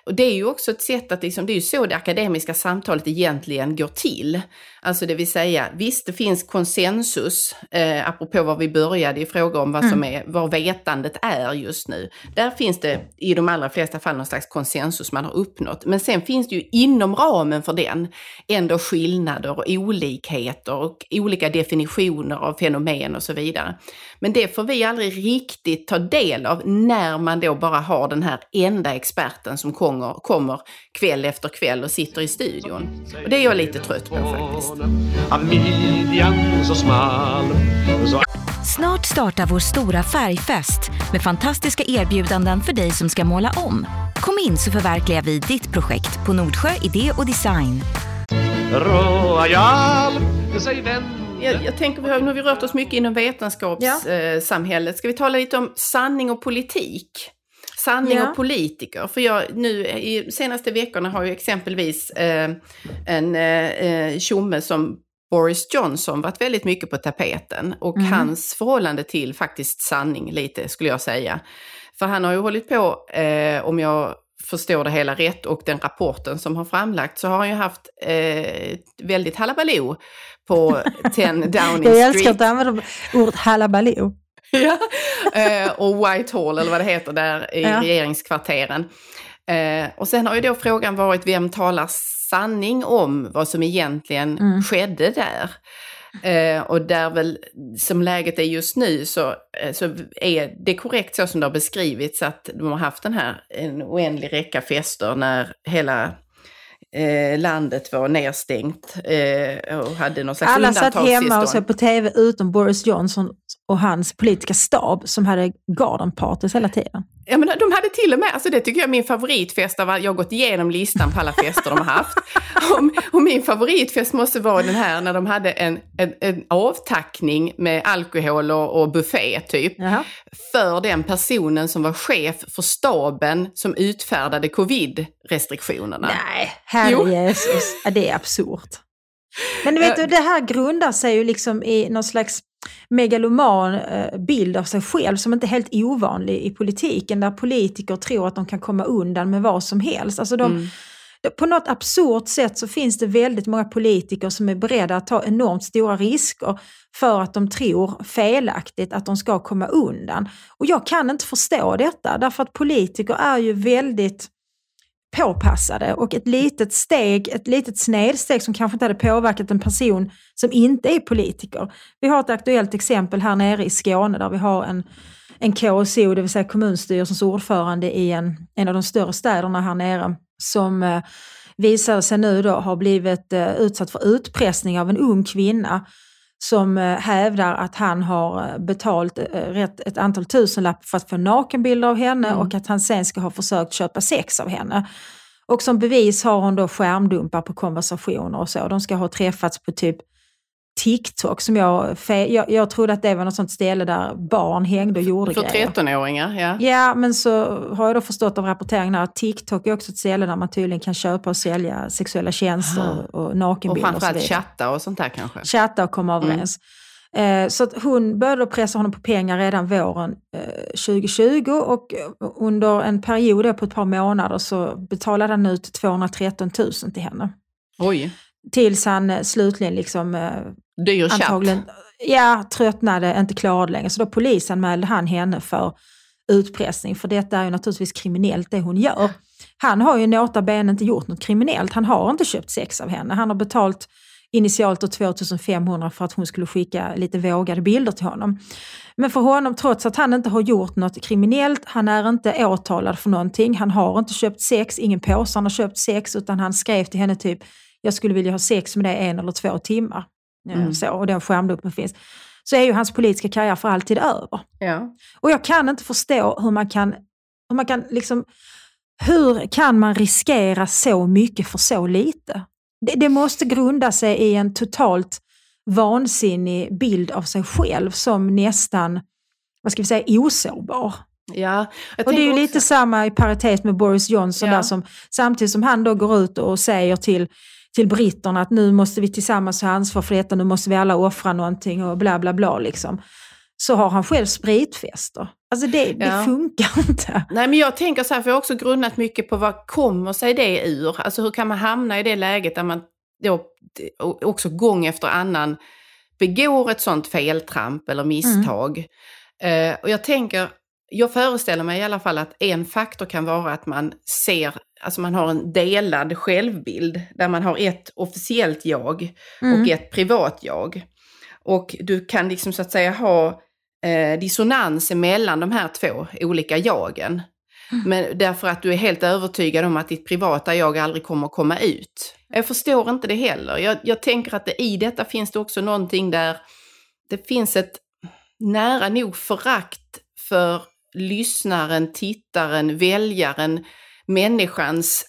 Och det är ju också ett sätt att, liksom, det är ju så det akademiska samtalet egentligen går till. Alltså det vill säga, visst det finns konsensus, eh, apropå var vi började i fråga om vad som Mm. är, vad vetandet är just nu. Där finns det i de allra flesta fall någon slags konsensus man har uppnått. Men sen finns det ju inom ramen för den ändå skillnader och olikheter och olika definitioner av fenomen och så vidare. Men det får vi aldrig riktigt ta del av när man då bara har den här enda experten som kommer, kommer kväll efter kväll och sitter i studion. Och det är jag lite trött på faktiskt. Snart startar vår stora färgfest med fantastiska erbjudanden för dig som ska måla om. Kom in så förverkligar vi ditt projekt på Nordsjö Idé och Design. Royal Säg vem Jag, jag tänker, vi har, nu har vi rört oss mycket inom vetenskapssamhället. Ska vi tala lite om sanning och politik? Sanning Ja. och politiker. För jag, nu i senaste veckorna har ju exempelvis eh, en eh, eh, tjomme som Boris Johnson varit väldigt mycket på tapeten. Och Mm. hans förhållande till faktiskt sanning lite, skulle jag säga. För han har ju hållit på, eh, om jag förstår det hela rätt, och den rapporten som har framlagt, så har han ju haft eh, väldigt halabaloo på 10 Downing Jag älskar Street. att du använder ordet halabaloo. Ja. Eh, och Whitehall, eller vad det heter, där i Ja. regeringskvarteren. Eh, och sen har ju då frågan varit, vem talar sanning om vad som egentligen Mm. skedde där? Eh, och där väl, som läget är just nu, så, eh, så är det korrekt så som det har beskrivits att de har haft den här, en oändlig räcka fester när hela eh, landet var nedstängt eh, och hade någon slags Alla satt hemma och såg på tv utom Boris Johnson och hans politiska stab som hade garden parties hela tiden. Ja, men de hade till och med, alltså det tycker jag är min favoritfest av jag har gått igenom listan på alla fester de har haft. Och, och min favoritfest måste vara den här när de hade en, en, en avtackning med alkohol och, och buffé typ. Jaha. För den personen som var chef för staben som utfärdade covid-restriktionerna. Nej, herre Jo. Jesus. Ja, det är absurt. Men du vet, du, det här grundar sig ju liksom i någon slags megaloman eh, bild av sig själv som inte är helt ovanlig i politiken där politiker tror att de kan komma undan med vad som helst. Alltså de, Mm. På något absurt sätt så finns det väldigt många politiker som är beredda att ta enormt stora risker för att de tror felaktigt att de ska komma undan. Och jag kan inte förstå detta därför att politiker är ju väldigt påpassade och ett litet steg, ett litet snedsteg som kanske inte hade påverkat en person som inte är politiker. Vi har ett aktuellt exempel här nere i Skåne där vi har en, en KSO, det vill säga kommunstyrelsens ordförande i en, en av de större städerna här nere, som eh, visar sig nu då ha blivit eh, utsatt för utpressning av en ung kvinna som eh, hävdar att han har eh, betalt eh, rätt, ett antal tusenlapp för att få nakenbilder av henne Mm. och att han sen ska ha försökt köpa sex av henne. Och som bevis har hon då skärmdumpar på konversationer och så. De ska ha träffats på typ TikTok som jag, jag, jag trodde att det var något sånt ställe där barn hängde och gjorde För grejer. 13-åringar, ja. Ja, men så har jag då förstått av rapporteringen att TikTok är också ett ställe där man tydligen kan köpa och sälja sexuella tjänster Aha. och, och Och nakenbilder. och framförallt vidare chatta och sånt där kanske. chatta och komma Mm. överens. Eh, så att hon började pressa honom på pengar redan våren eh, 2020 och eh, under en period på ett par månader så betalade han ut 213 000 till henne. Oj, Tills han eh, slutligen liksom eh, dyr chatt. antagligen ja, tröttnade, inte klarade längre. Så då polisanmälde han henne för utpressning. För detta är ju naturligtvis kriminellt det hon gör. Han har ju nota bene inte gjort något kriminellt. Han har inte köpt sex av henne. Han har betalt initialt då 2500 för att hon skulle skicka lite vågade bilder till honom. Men för honom, trots att han inte har gjort något kriminellt, han är inte åtalad för någonting, han har inte köpt sex, ingen påse han har köpt sex, utan han skrev till henne typ, jag skulle vilja ha sex med dig en eller två timmar. Mm. så, och den skärmdumpen finns. Så är ju hans politiska karriär för alltid över. Ja. Och jag kan inte förstå hur man kan, hur man kan liksom, hur kan man riskera så mycket för så lite? Det, det måste grunda sig i en totalt vansinnig bild av sig själv som nästan, vad ska vi säga, osårbar. Ja, Och det är ju tänker lite också- samma i paritet med Boris Johnson Ja. där som samtidigt som han då går ut och säger till, till britterna att nu måste vi tillsammans ha ansvar för detta, nu måste vi alla offra någonting och bla bla bla liksom. så har han själv spritfester. Alltså det, det Ja. funkar inte. Nej men jag tänker så här, för jag har också grundat mycket på vad kommer sig det ur? Alltså hur kan man hamna i det läget där man då också gång efter annan begår ett sånt feltramp eller misstag. Eh, och jag tänker, jag föreställer mig i alla fall att en faktor kan vara att man ser, alltså man har en delad självbild där man har ett officiellt jag Mm. och ett privat jag. Och du kan liksom så att säga ha eh, dissonans mellan de här två olika jagen. Men därför att du är helt övertygad om att ditt privata jag aldrig kommer att komma ut. Jag förstår inte det heller. Jag, jag tänker att det, i detta finns det också någonting där det finns ett nära nog förakt för lyssnaren, tittaren, väljaren, människans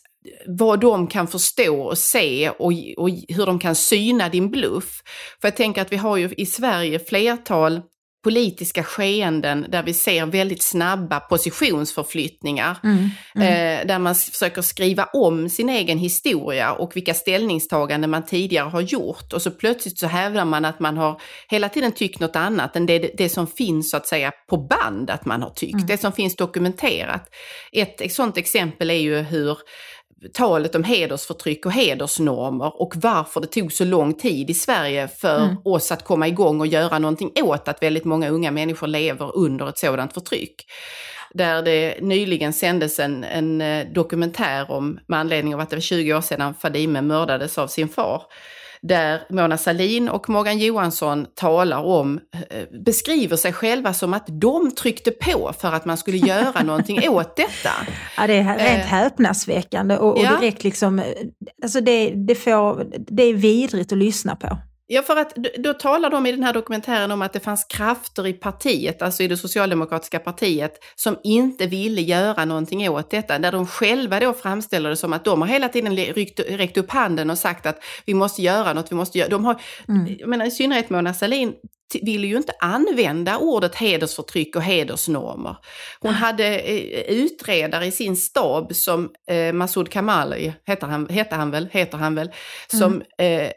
vad de kan förstå och se och, och hur de kan syna din bluff. För jag tänker att vi har ju i Sverige flertal politiska skeenden där vi ser väldigt snabba positionsförflyttningar. Mm. Mm. Eh, där man försöker skriva om sin egen historia och vilka ställningstaganden man tidigare har gjort. Och så plötsligt så hävdar man att man har hela tiden tyckt något annat än det, det som finns så att säga på band att man har tyckt. Mm. Det som finns dokumenterat. Ett, ett sådant exempel är ju hur talet om hedersförtryck och hedersnormer och varför det tog så lång tid i Sverige för Mm. oss att komma igång och göra någonting åt att väldigt många unga människor lever under ett sådant förtryck. Där det nyligen sändes en, en eh, dokumentär om, med anledning av att det var 20 år sedan Fadime mördades av sin far. Där Mona Sahlin och Morgan Johansson talar om, eh, beskriver sig själva som att de tryckte på för att man skulle göra någonting åt detta. Ja, det är rent Eh. häpnadsväckande och, och Ja. direkt liksom, eh, alltså det, det, får, det är vidrigt att lyssna på. Ja, för att då talar de i den här dokumentären om att det fanns krafter i partiet, alltså i det socialdemokratiska partiet, som inte ville göra någonting åt detta. Där de själva då framställer det som att de har hela tiden ryckt, räckt upp handen och sagt att vi måste göra något, vi måste göra... De har, Mm. jag menar, i synnerhet Mona Sahlin ville ju inte använda ordet hedersförtryck och hedersnormer. Hon hade eh, utredare i sin stab som eh, Masoud Kamali, heter han, heter han väl, heter han väl, som eh,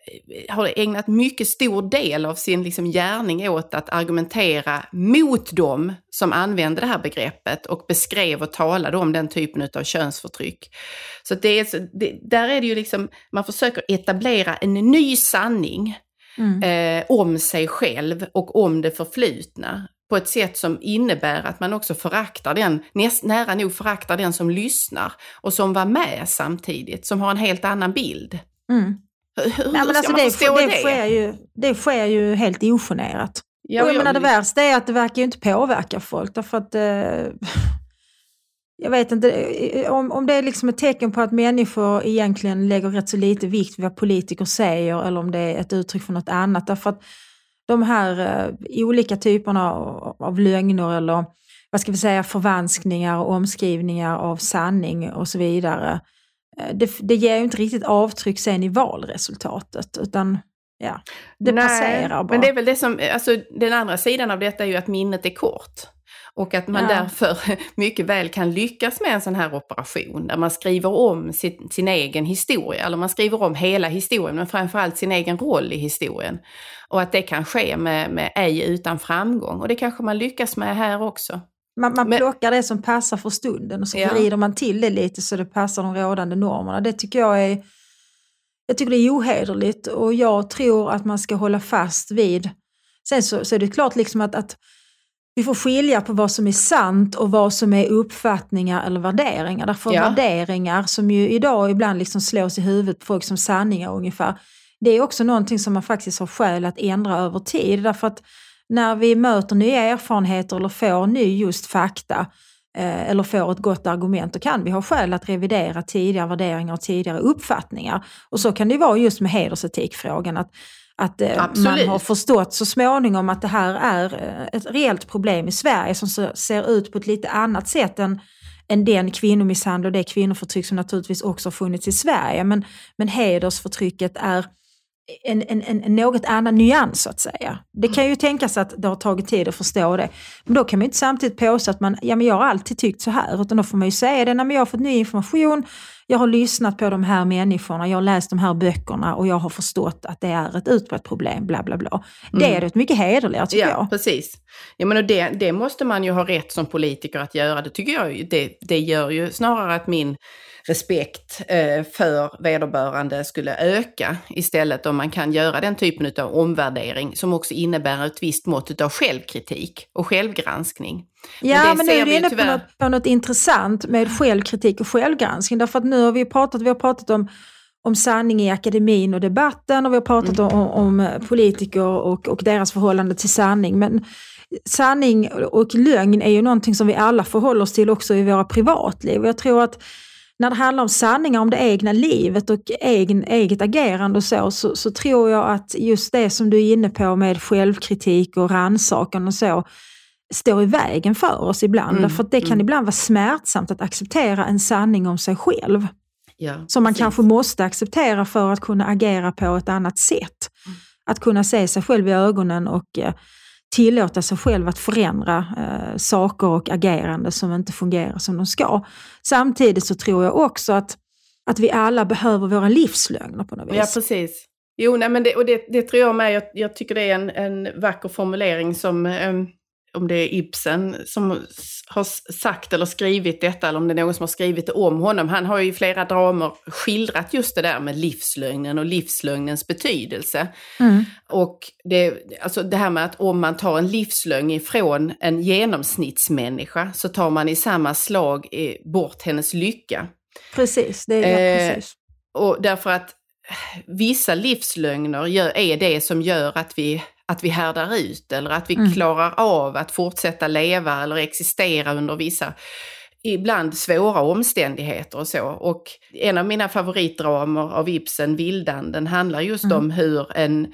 har ägnat mycket stor del av sin liksom, gärning åt att argumentera mot dem som använde det här begreppet och beskrev och talade om den typen av könsförtryck. Så det är, det, där är det ju liksom, man försöker etablera en ny sanning Mm. eh, om sig själv och om det förflutna på ett sätt som innebär att man också föraktar den, näst, nära nog föraktar den som lyssnar och som var med samtidigt, som har en helt annan bild. Mm. Hur, hur Nej, men ska alltså man det, förstå det, det? sker ju, det sker ju helt ogenerat. Ja, och jag jag menar det värsta är att det verkar ju inte påverka folk därför att eh, jag vet inte, om, om det är liksom ett tecken på att människor egentligen lägger rätt så lite vikt vid vad politiker säger eller om det är ett uttryck för något annat. Därför att de här eh, olika typerna av, av lögner eller vad ska vi säga förvanskningar och omskrivningar av sanning och så vidare. eh, Det, det ger ju inte riktigt avtryck sen i valresultatet utan ja, det Nej, passerar bara. Men det är väl det som, alltså den andra sidan av detta är ju att minnet är kort. Och att man Ja. därför mycket väl kan lyckas med en sån här operation där man skriver om sin, sin egen historia, eller man skriver om hela historien, men framförallt sin egen roll i historien. Och att det kan ske med, med ej utan framgång. Och det kanske man lyckas med här också. Man, man Men- plockar det som passar för stunden och så Ja. vrider man till det lite så det passar de rådande normerna. Det tycker jag är, jag tycker det är ohederligt och jag tror att man ska hålla fast vid... Sen så, så är det klart liksom att, att vi får skilja på vad som är sant och vad som är uppfattningar eller värderingar. Därför Ja. värderingar som ju idag ibland liksom slås i huvudet på folk som sanningar ungefär. Det är också någonting som man faktiskt har skäl att ändra över tid. Därför att när vi möter nya erfarenheter eller får ny just fakta eh, eller får ett gott argument, då kan vi ha skäl att revidera tidigare värderingar och tidigare uppfattningar. Och så kan det vara just med hedersetikfrågan. Att, att eh, man Absolut. har förstått så småningom att det här är eh, ett reellt problem i Sverige som ser ut på ett lite annat sätt än, än den kvinnomisshandel och det kvinnoförtryck som naturligtvis också har funnits i Sverige. Men, men hedersförtrycket är en, en, en något annan nyans så att säga. Det kan ju tänkas att det har tagit tid att förstå det. Men då kan man ju inte samtidigt påstå att man, ja men jag har alltid tyckt så här, utan då får man ju säga det, när jag har fått ny information, jag har lyssnat på de här människorna, jag har läst de här böckerna och jag har förstått att det är ett utbrett problem, bla bla bla. Det Mm. är ett mycket hederligare tycker Ja, jag. precis. Jag menar, det, det måste man ju ha rätt som politiker att göra. Det tycker jag det, det gör ju snarare att min respekt eh, för vederbörande skulle öka istället om man kan göra den typen av omvärdering som också innebär ett visst mått av självkritik och självgranskning. Ja, det men nu är ju inne på något, på något intressant med självkritik och självgranskning. Därför att nu har vi pratat, vi har pratat om, om sanning i akademin och debatten och vi har pratat Mm. om, om politiker och, och deras förhållande till sanning. Men sanning och lögn är ju någonting som vi alla förhåller oss till också i våra privatliv. Jag tror att när det handlar om sanningar om det egna livet och egen, eget agerande och så, så, så tror jag att just det som du är inne på med självkritik och rannsakan och så, står i vägen för oss ibland. Mm, Därför att det kan mm. ibland vara smärtsamt att acceptera en sanning om sig själv. Ja, Som man precis. kanske måste acceptera för att kunna agera på ett annat sätt. Mm. Att kunna se sig själv i ögonen och eh, tillåta sig själv att förändra eh, saker och agerande som inte fungerar som de ska. Samtidigt så tror jag också att, att vi alla behöver våra livslögner på något vis. Ja, precis. Jo, nej, men det, och det, det tror jag med. Jag, jag tycker det är en, en vacker formulering som, em, om det är Ibsen som har sagt eller skrivit detta, eller om det är någon som har skrivit det om honom. Han har ju i flera dramer skildrat just det där med livslögnen och livslögnens betydelse. Mm. Och det, alltså det här med att om man tar en livslögn ifrån en genomsnittsmänniska så tar man i samma slag eh, bort hennes lycka. Precis, det är ja, Eh, precis. Och därför att vissa livslögner är det som gör att vi, att vi härdar ut eller att vi Mm. klarar av att fortsätta leva eller existera under vissa ibland svåra omständigheter och så. Och en av mina favoritdramer av Ibsen, Vildanden, handlar just Mm. om hur en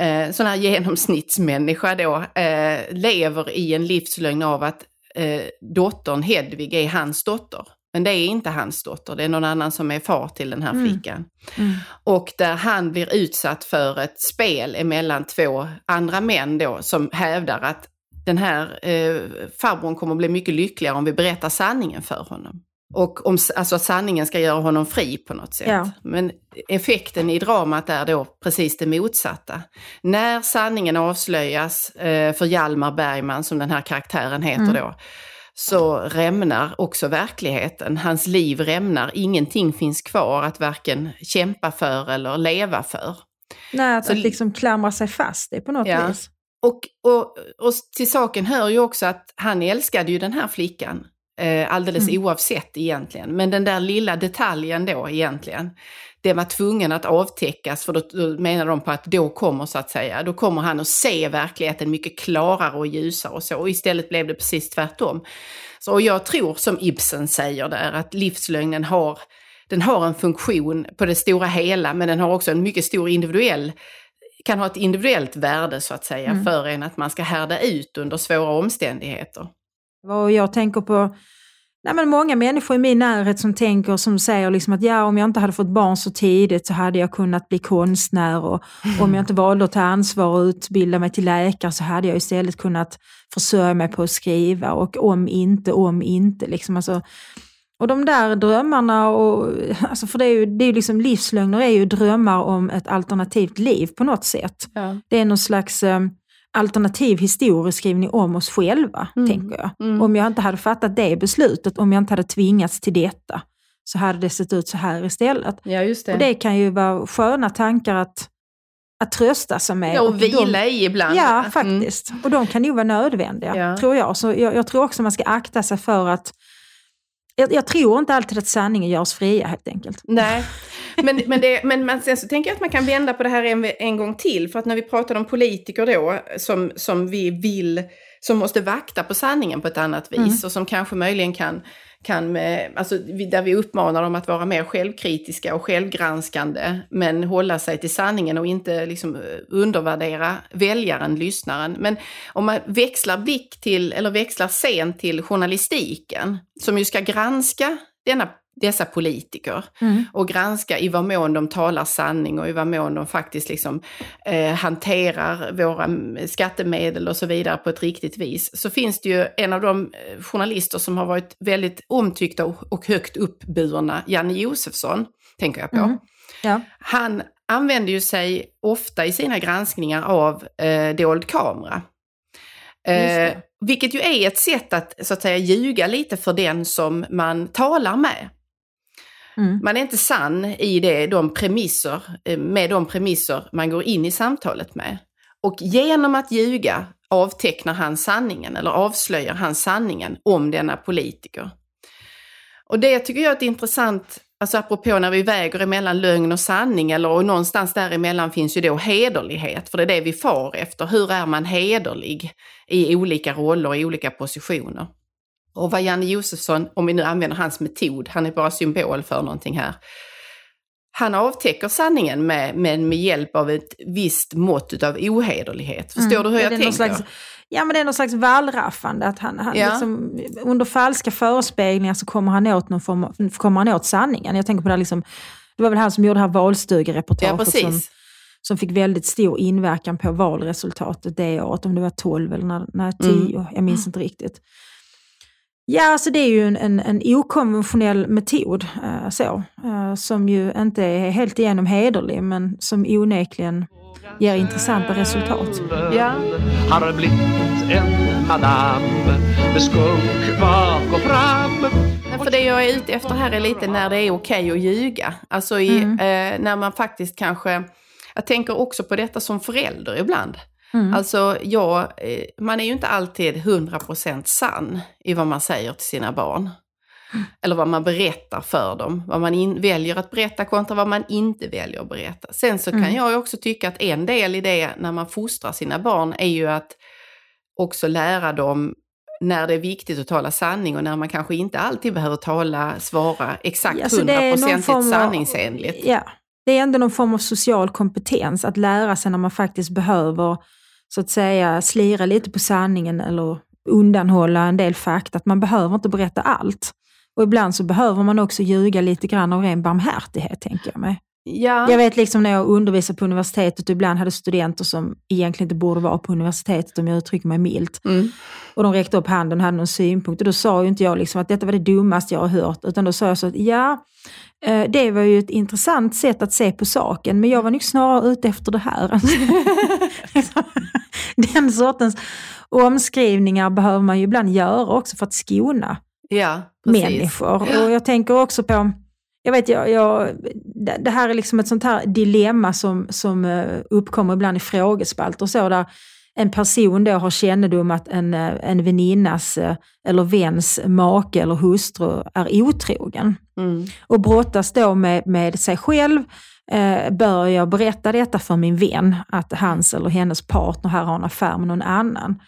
eh, sån här genomsnittsmänniska då eh, lever i en livslögn av att eh, dottern Hedvig är hans dotter. Men det är inte hans dotter, det är någon annan som är far till den här Mm. flickan. Mm. Och där han blir utsatt för ett spel emellan två andra män då som hävdar att den här eh, farbrorn kommer att bli mycket lyckligare om vi berättar sanningen för honom. Och om, alltså att sanningen ska göra honom fri på något sätt. Ja. Men effekten i dramat är då precis det motsatta. När sanningen avslöjas eh, för Hjalmar Bergman, som den här karaktären heter Mm. då, så rämnar också verkligheten. Hans liv rämnar, ingenting finns kvar att varken kämpa för eller leva för. Nej, att, så- att liksom klamra sig fast det på något Ja. vis. Och, och, och till saken hör ju också att han älskade ju den här flickan. Eh, alldeles Mm. oavsett egentligen. Men den där lilla detaljen då egentligen. Det var tvungen att avtäckas för då, då menar de på att då kommer så att säga, då kommer han att se verkligheten mycket klarare och ljusare och så. Och istället blev det precis tvärtom. Så, och jag tror som Ibsen säger där att livslögnen har, den har en funktion på det stora hela men den har också en mycket stor individuell kan ha ett individuellt värde så att säga Mm. för en att man ska härda ut under svåra omständigheter. Och jag tänker på nej men många människor i min närhet som tänker som säger liksom att ja, om jag inte hade fått barn så tidigt så hade jag kunnat bli konstnär och om jag inte valde att ta ansvar och utbilda mig till läkare så hade jag istället kunnat försörja mig på att skriva och om inte, om inte. Liksom. Alltså, och de där drömmarna, och, alltså för det är ju, det är ju liksom, livslögner är ju drömmar om ett alternativt liv på något sätt. Ja. Det är någon slags eh, alternativ historieskrivning om oss själva, Mm. tänker jag. Mm. Om jag inte hade fattat det beslutet, om jag inte hade tvingats till detta, så hade det sett ut så här istället. ja, just det. Och det kan ju vara sköna tankar att, att trösta sig med. ja, och de- vila i ibland. Ja, Mm. faktiskt. Och de kan ju vara nödvändiga, Ja. tror jag. Så jag, jag tror också man ska akta sig för att... Jag, jag tror inte alltid att sanningen gör oss fria, helt enkelt. Nej, men, men, det, men man, sen så tänker jag att man kan vända på det här en, en gång till. För att när vi pratar om politiker då, som, som vi vill, som måste vakta på sanningen på ett annat vis Mm. och som kanske möjligen kan, kan med, alltså där vi uppmanar dem att vara mer självkritiska och självgranskande, men hålla sig till sanningen och inte liksom eh, undervärdera väljaren, lyssnaren. Men om man växlar blick till, eller växlar scen till journalistiken, som ju ska granska denna dessa politiker Mm. och granska i vad mån de talar sanning och i vad mån de faktiskt liksom, eh, hanterar våra mm, skattemedel och så vidare på ett riktigt vis. Så finns det ju en av de eh, journalister som har varit väldigt omtyckta och, högt uppburna, Janne Josefsson, tänker jag på. Mm. Ja. Han använder ju sig ofta i sina granskningar av eh, dold kamera. Eh, vilket ju är ett sätt att så att säga ljuga lite för den som man talar med. Mm. Man är inte sann i det, de premisser, eh, med de premisser man går in i samtalet med. Och genom att ljuga avtecknar han sanningen eller avslöjar han sanningen om denna politiker. Och det tycker jag är ett intressant, alltså apropå när vi väger emellan lögn och sanning, eller och någonstans däremellan finns ju då hederlighet, för det är det vi far efter. Hur är man hederlig i olika roller och i olika positioner? Och vad Janne Josefsson, om vi nu använder hans metod, han är bara symbol för någonting här. Han avtäcker sanningen med, med, med hjälp av ett visst mått av ohederlighet. Förstår Mm. du hur jag tänker? Slags, ja, men det är någon slags wallraffande. Att han, han Ja. liksom, under falska förespeglingar så kommer han, åt någon form kommer han åt sanningen. Jag tänker på det här liksom, det var väl han som gjorde det här Ja, valstugereportaget som, precis. som fick väldigt stor inverkan på valresultatet det året, om det var 12 eller när, när 10, Mm. jag minns inte riktigt. Ja, alltså det är ju en, en, en okonventionell metod eh, så, eh, som ju inte är helt igenom hederlig, men som onekligen ger intressanta resultat. Ja. Har blivit en madam med skunk bak och fram. Nej, för det jag är ute efter här är lite när det är okej att ljuga. Alltså i, Mm. eh, när man faktiskt kanske... Jag tänker också på detta som förälder ibland. Mm. Alltså, jag, eh, man är ju inte alltid 100% sann i vad man säger till sina barn. Eller vad man berättar för dem. Vad man in, väljer att berätta kontra vad man inte väljer att berätta. Sen så kan Mm. jag ju också tycka att en del i det när man fostrar sina barn är ju att också lära dem när det är viktigt att tala sanning och när man kanske inte alltid behöver tala, svara exakt Ja, så det är någon hundraprocentigt form av- sanningsenligt. Ja, det är ändå någon form av social kompetens att lära sig när man faktiskt behöver så att säga slira lite på sanningen eller undanhålla en del fakta. Att man behöver inte berätta allt. Och ibland så behöver man också ljuga lite grann av ren barmhärtighet, tänker jag mig. Ja. Jag vet liksom när jag undervisade på universitetet och ibland hade studenter som egentligen inte borde vara på universitetet om jag uttrycker mig milt. Mm. Och de räckte upp handen och hade någon synpunkt. Och då sa ju inte jag liksom att detta var det dummaste jag har hört. Utan då sa jag så att ja, eh, det var ju ett intressant sätt att se på saken. Men jag var nog snarare ute efter det här. Den sortens omskrivningar behöver man ju ibland göra också för att skona ja, precis. människor. Och jag tänker också på, jag vet, jag, jag, det här är liksom ett sånt här dilemma som, som eh, uppkommer ibland i frågespalter och så, där en person då har kännedom att en, eh, en väninnas eh, eller väns make eller hustru är otrogen Mm. och brottas då med, med sig själv. Eh, bör jag berätta detta för min vän, att hans eller hennes partner här har en affär med någon annan?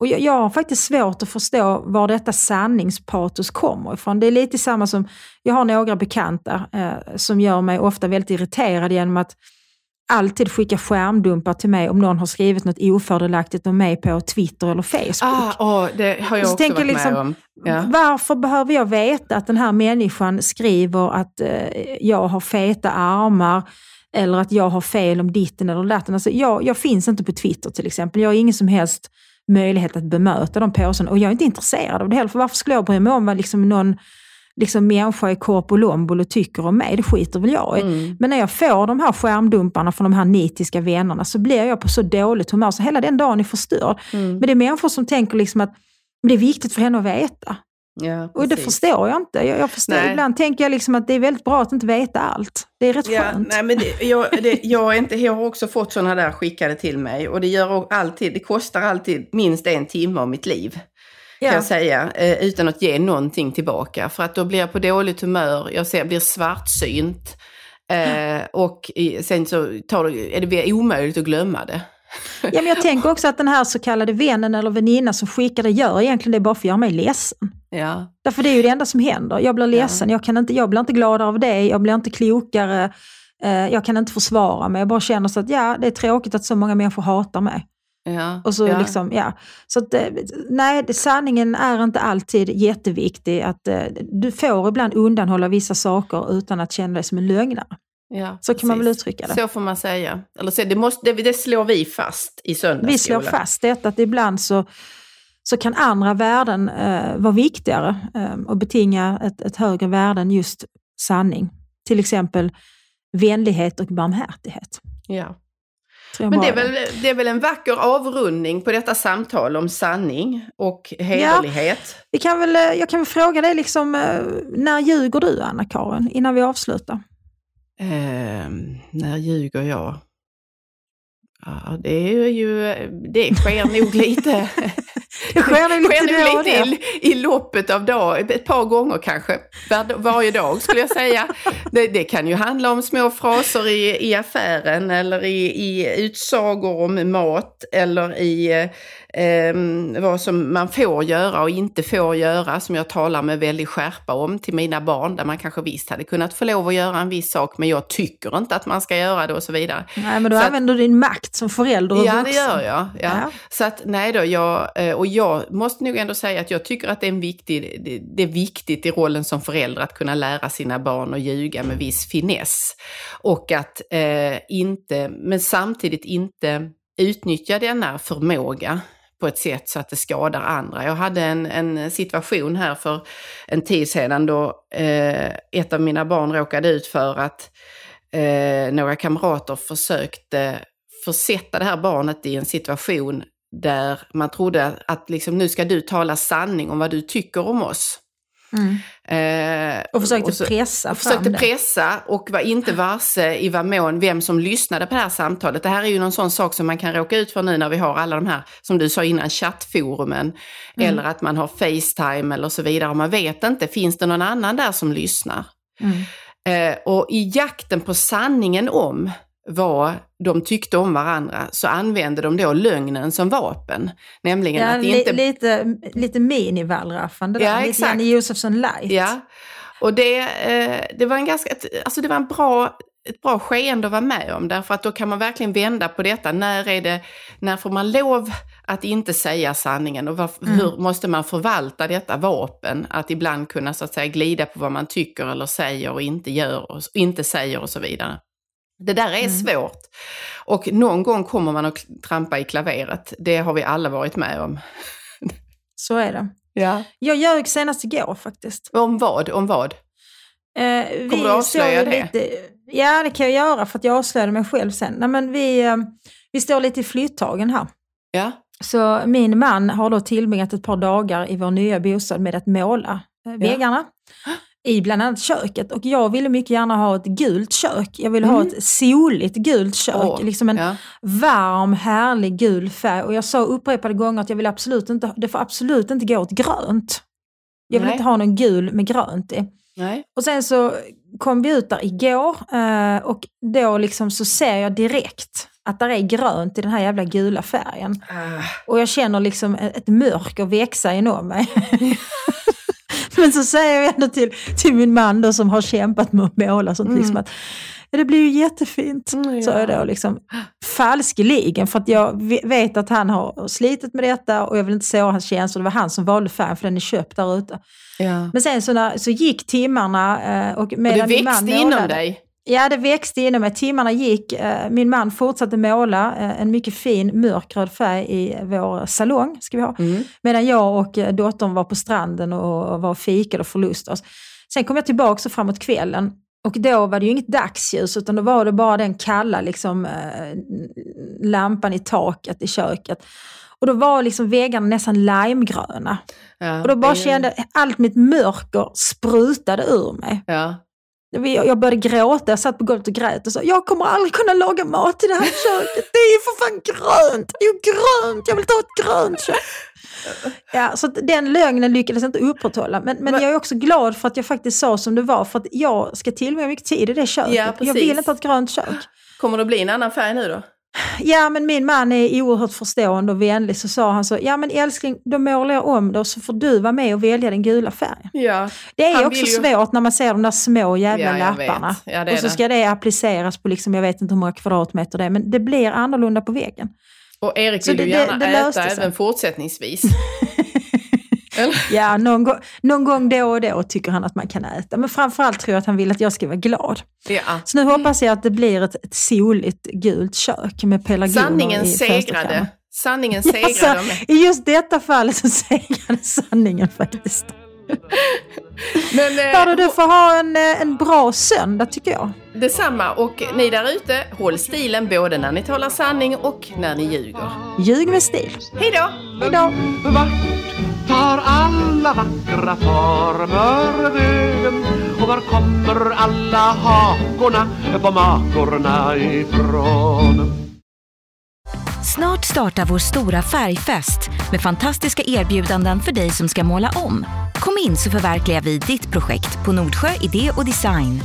Och jag, jag har faktiskt svårt att förstå var detta sanningspatos kommer ifrån. Det är lite samma som, jag har några bekanta eh, som gör mig ofta väldigt irriterad genom att alltid skicka skärmdumpar till mig om någon har skrivit något ofördelaktigt om mig på Twitter eller Facebook. Ah, åh, det har jag Så också tänker varit liksom, med om. Ja. Varför behöver jag veta att den här människan skriver att eh, jag har feta armar eller att jag har fel om ditten eller datten? Alltså, jag, jag finns inte på Twitter till exempel. Jag har ingen som helst möjlighet att bemöta de påståendena och jag är inte intresserad av det heller. För varför skulle jag bry mig om vad liksom någon liksom människa i Korpolombolo tycker om mig? Det skiter väl jag i. Mm. Men när jag får de här skärmdumparna från de här nitiska vännerna så blir jag på så dåligt humör så hela den dagen är förstörd. Mm. Men det är människor som tänker liksom att det är viktigt för henne att veta. Ja, Och det förstår jag inte. Jag, jag förstår, Nej. ibland tänker jag liksom att det är väldigt bra att inte veta allt. Det är rätt Ja, skönt. nej, men det, jag, det, jag, är inte, jag har också fått sådana där skickade till mig och det, gör alltid, det kostar alltid minst en timme av mitt liv. Kan Ja. jag säga, eh, utan att ge någonting tillbaka. För att då blir jag på dåligt humör, jag ser, blir svartsynt. Eh, och sen så tar det, är det omöjligt att glömma det. Ja, men jag tänker också att den här så kallade vännen eller väninnan som skickar det gör egentligen det bara för att göra mig ledsen. Ja. Därför det är ju det enda som händer. Jag blir ledsen, jag, kan inte, jag blir inte gladare av det, jag blir inte klokare, eh, jag kan inte försvara mig. Jag bara känner så att ja, det är tråkigt att så många människor hatar mig. Ja, Och så ja. liksom, ja. Så att, eh, nej, sanningen är inte alltid jätteviktig. Att, eh, du får ibland undanhålla vissa saker utan att känna dig som en lögnare. Ja, Så kan man väl precis. uttrycka det. Så får man säga. Eller så, det, måste, det, det slår vi fast i söndagsskolan. Vi slår fast detta att ibland så, så kan andra värden eh, vara viktigare eh, och betinga ett, ett högre värde än just sanning. Till exempel vänlighet och barmhärtighet. Ja. Men det är, väl, det är väl en vacker avrundning på detta samtal om sanning och hederlighet. Vi kan väl, eh, jag kan väl fråga dig, liksom, eh, när ljuger du Anna-Karin, innan vi avslutar? Ehm, när ljuger jag? Ja, det är ju, det sker nog lite, Sker nog lite och lite i, i loppet av dag, ett par gånger kanske, var, varje dag skulle jag säga. Det, det kan ju handla om små fraser i, i affären eller i, i utsagor om mat eller i eh, vad som man får göra och inte får göra, som jag talar med väldig skärpa om till mina barn, där man kanske visst hade kunnat få lov att göra en viss sak, men jag tycker inte att man ska göra det och så vidare. Nej, men då Så att- använder du din makt som förälder och Ja, det vuxen. gör jag. Ja. Ja. Så att nej då, jag, eh, och jag måste nog ändå säga att jag tycker att det är, en viktig, det, det är viktigt i rollen som förälder att kunna lära sina barn att ljuga med viss finess. Och att eh, inte, men samtidigt inte utnyttja denna förmåga på ett sätt så att det skadar andra. Jag hade en, en situation här för en tid sedan då eh, ett av mina barn råkade ut för att eh, några kamrater försökte försätta det här barnet i en situation där man trodde att liksom, nu ska du tala sanning om vad du tycker om oss. Mm. Eh, Och försökte så- pressa och fram försökte det. pressa och var inte varse i vad mån vem som lyssnade på det här samtalet. Det här är ju någon sån sak som man kan råka ut för nu när vi har alla de här, som du sa innan, chattforumen. Mm. Eller att man har Facetime eller så vidare. Och man vet inte, finns det någon annan där som lyssnar? Mm. Eh, och i jakten på sanningen om vad de tyckte om varandra så använde de då lögnen som vapen. Nämligen Ja, att li, inte... lite, lite mini-wallraffande Ja. Lite exakt. Janne Josefsson light. Ja, och det, eh, det var en ganska, alltså det var en bra, ett bra skeende att vara med om därför att då kan man verkligen vända på detta. När, är det, när får man lov att inte säga sanningen och vad, Mm. hur måste man förvalta detta vapen? Att ibland kunna så att säga glida på vad man tycker eller säger och inte gör och inte säger och så vidare. Det där är Mm. svårt. Och någon gång kommer man att trampa i klaveret. Det har vi alla varit med om. Så är det. Ja. Jag ljög senast igår faktiskt. Om vad? Om vad? Eh, Kommer du avslöja det? Lite, ja, det kan jag göra för att jag avslöjade mig själv sen. Nej, men vi, eh, vi står lite i flyttagen här. Ja. Så min man har då tillbringat ett par dagar i vår nya bostad med att måla eh, väggarna. I bland annat köket. Och jag ville mycket gärna ha ett gult kök. Jag ville ha ett soligt gult kök. Mm. Åh, liksom en ja. varm, härlig gul färg. Och jag sa upprepade gånger att jag vill absolut inte, det får absolut inte gå åt grönt. Jag vill Nej. inte ha någon gul med grönt i. Nej. Och sen så kom vi ut där igår eh, och då liksom så ser jag direkt att där är grönt i den här jävla gula färgen. Ah. Och jag känner liksom ett ett mörker växa inom mig. Men så säger jag ändå till, till min man då, som har kämpat med att måla sånt, Mm. liksom att ja, det blir ju jättefint. Mm, Så ja. är det liksom falskeligen för att jag ve- vet att han har slitit med detta och jag vill inte såra hans känslor. Det var han som valde färgen för den är köpt där ute. Ja. Men sen så, när, så gick timmarna eh, och Och det medan min man växte inom målade- dig? Ja, det växte inom mig. Timmarna gick. eh, Min man fortsatte måla eh, en mycket fin mörkröd färg i vår salong. Ska vi ha. Mm. Medan jag och eh, dottern var på stranden och var och fikade och förlustade oss. Sen kom jag tillbaka framåt kvällen och då var det ju inget dagsljus utan då var det bara den kalla liksom, lampan i taket i köket. Och då var liksom väggarna nästan limegröna. Ja, Och då bara kände jag allt mitt mörker sprutade ur mig. Ja. Jag började gråta, jag satt på golvet och grät och sa jag kommer aldrig kunna laga mat i det här köket. Det är ju för fan grönt, det är ju grönt, jag vill ta ett grönt kök. Ja, så den lögnen lyckades jag inte upprätthålla. Men, men Va- jag är också glad för att jag faktiskt sa som det var. För att jag ska tillbringa mycket tid i det köket. Ja, jag vill inte ha ett grönt kök. Kommer det bli en annan färg nu då? Ja, men min man är oerhört förstående och vänlig. Så sa han så, ja men älskling, då målar jag om det och så får du vara med och välja den gula färgen. Ja. Det är också ju- svårt när man ser de där små jävla Ja, lapparna. Ja, det och så det. ska det appliceras på, liksom, jag vet inte hur många kvadratmeter det är, men det blir annorlunda på väggen. Och Erik Så vill det- ju det- gärna det äta löste sig. även fortsättningsvis. Ja, någon, gång- någon gång då och då tycker han att man kan äta. Men framförallt tror jag att han vill att jag ska vara glad. Ja. Så nu hoppas jag att det blir ett, ett soligt gult kök med pelargoner Sanningen i segrade. Sanningen Ja, segrade. så, I just detta fallet så segrade sanningen faktiskt. Men, eh, Hörru, du får ha en, eh, en bra söndag tycker jag. Detsamma och ni där ute, håll stilen både när ni talar sanning och när ni ljuger. Ljug med stil. Hej då! Hejdå! Vart tar alla vackra former vägen? Och var kommer alla hakorna på makorna ifrån? Snart startar vår stora färgfest med fantastiska erbjudanden för dig som ska måla om. Kom in så förverkligar vi ditt projekt på Nordsjö Idé och Design.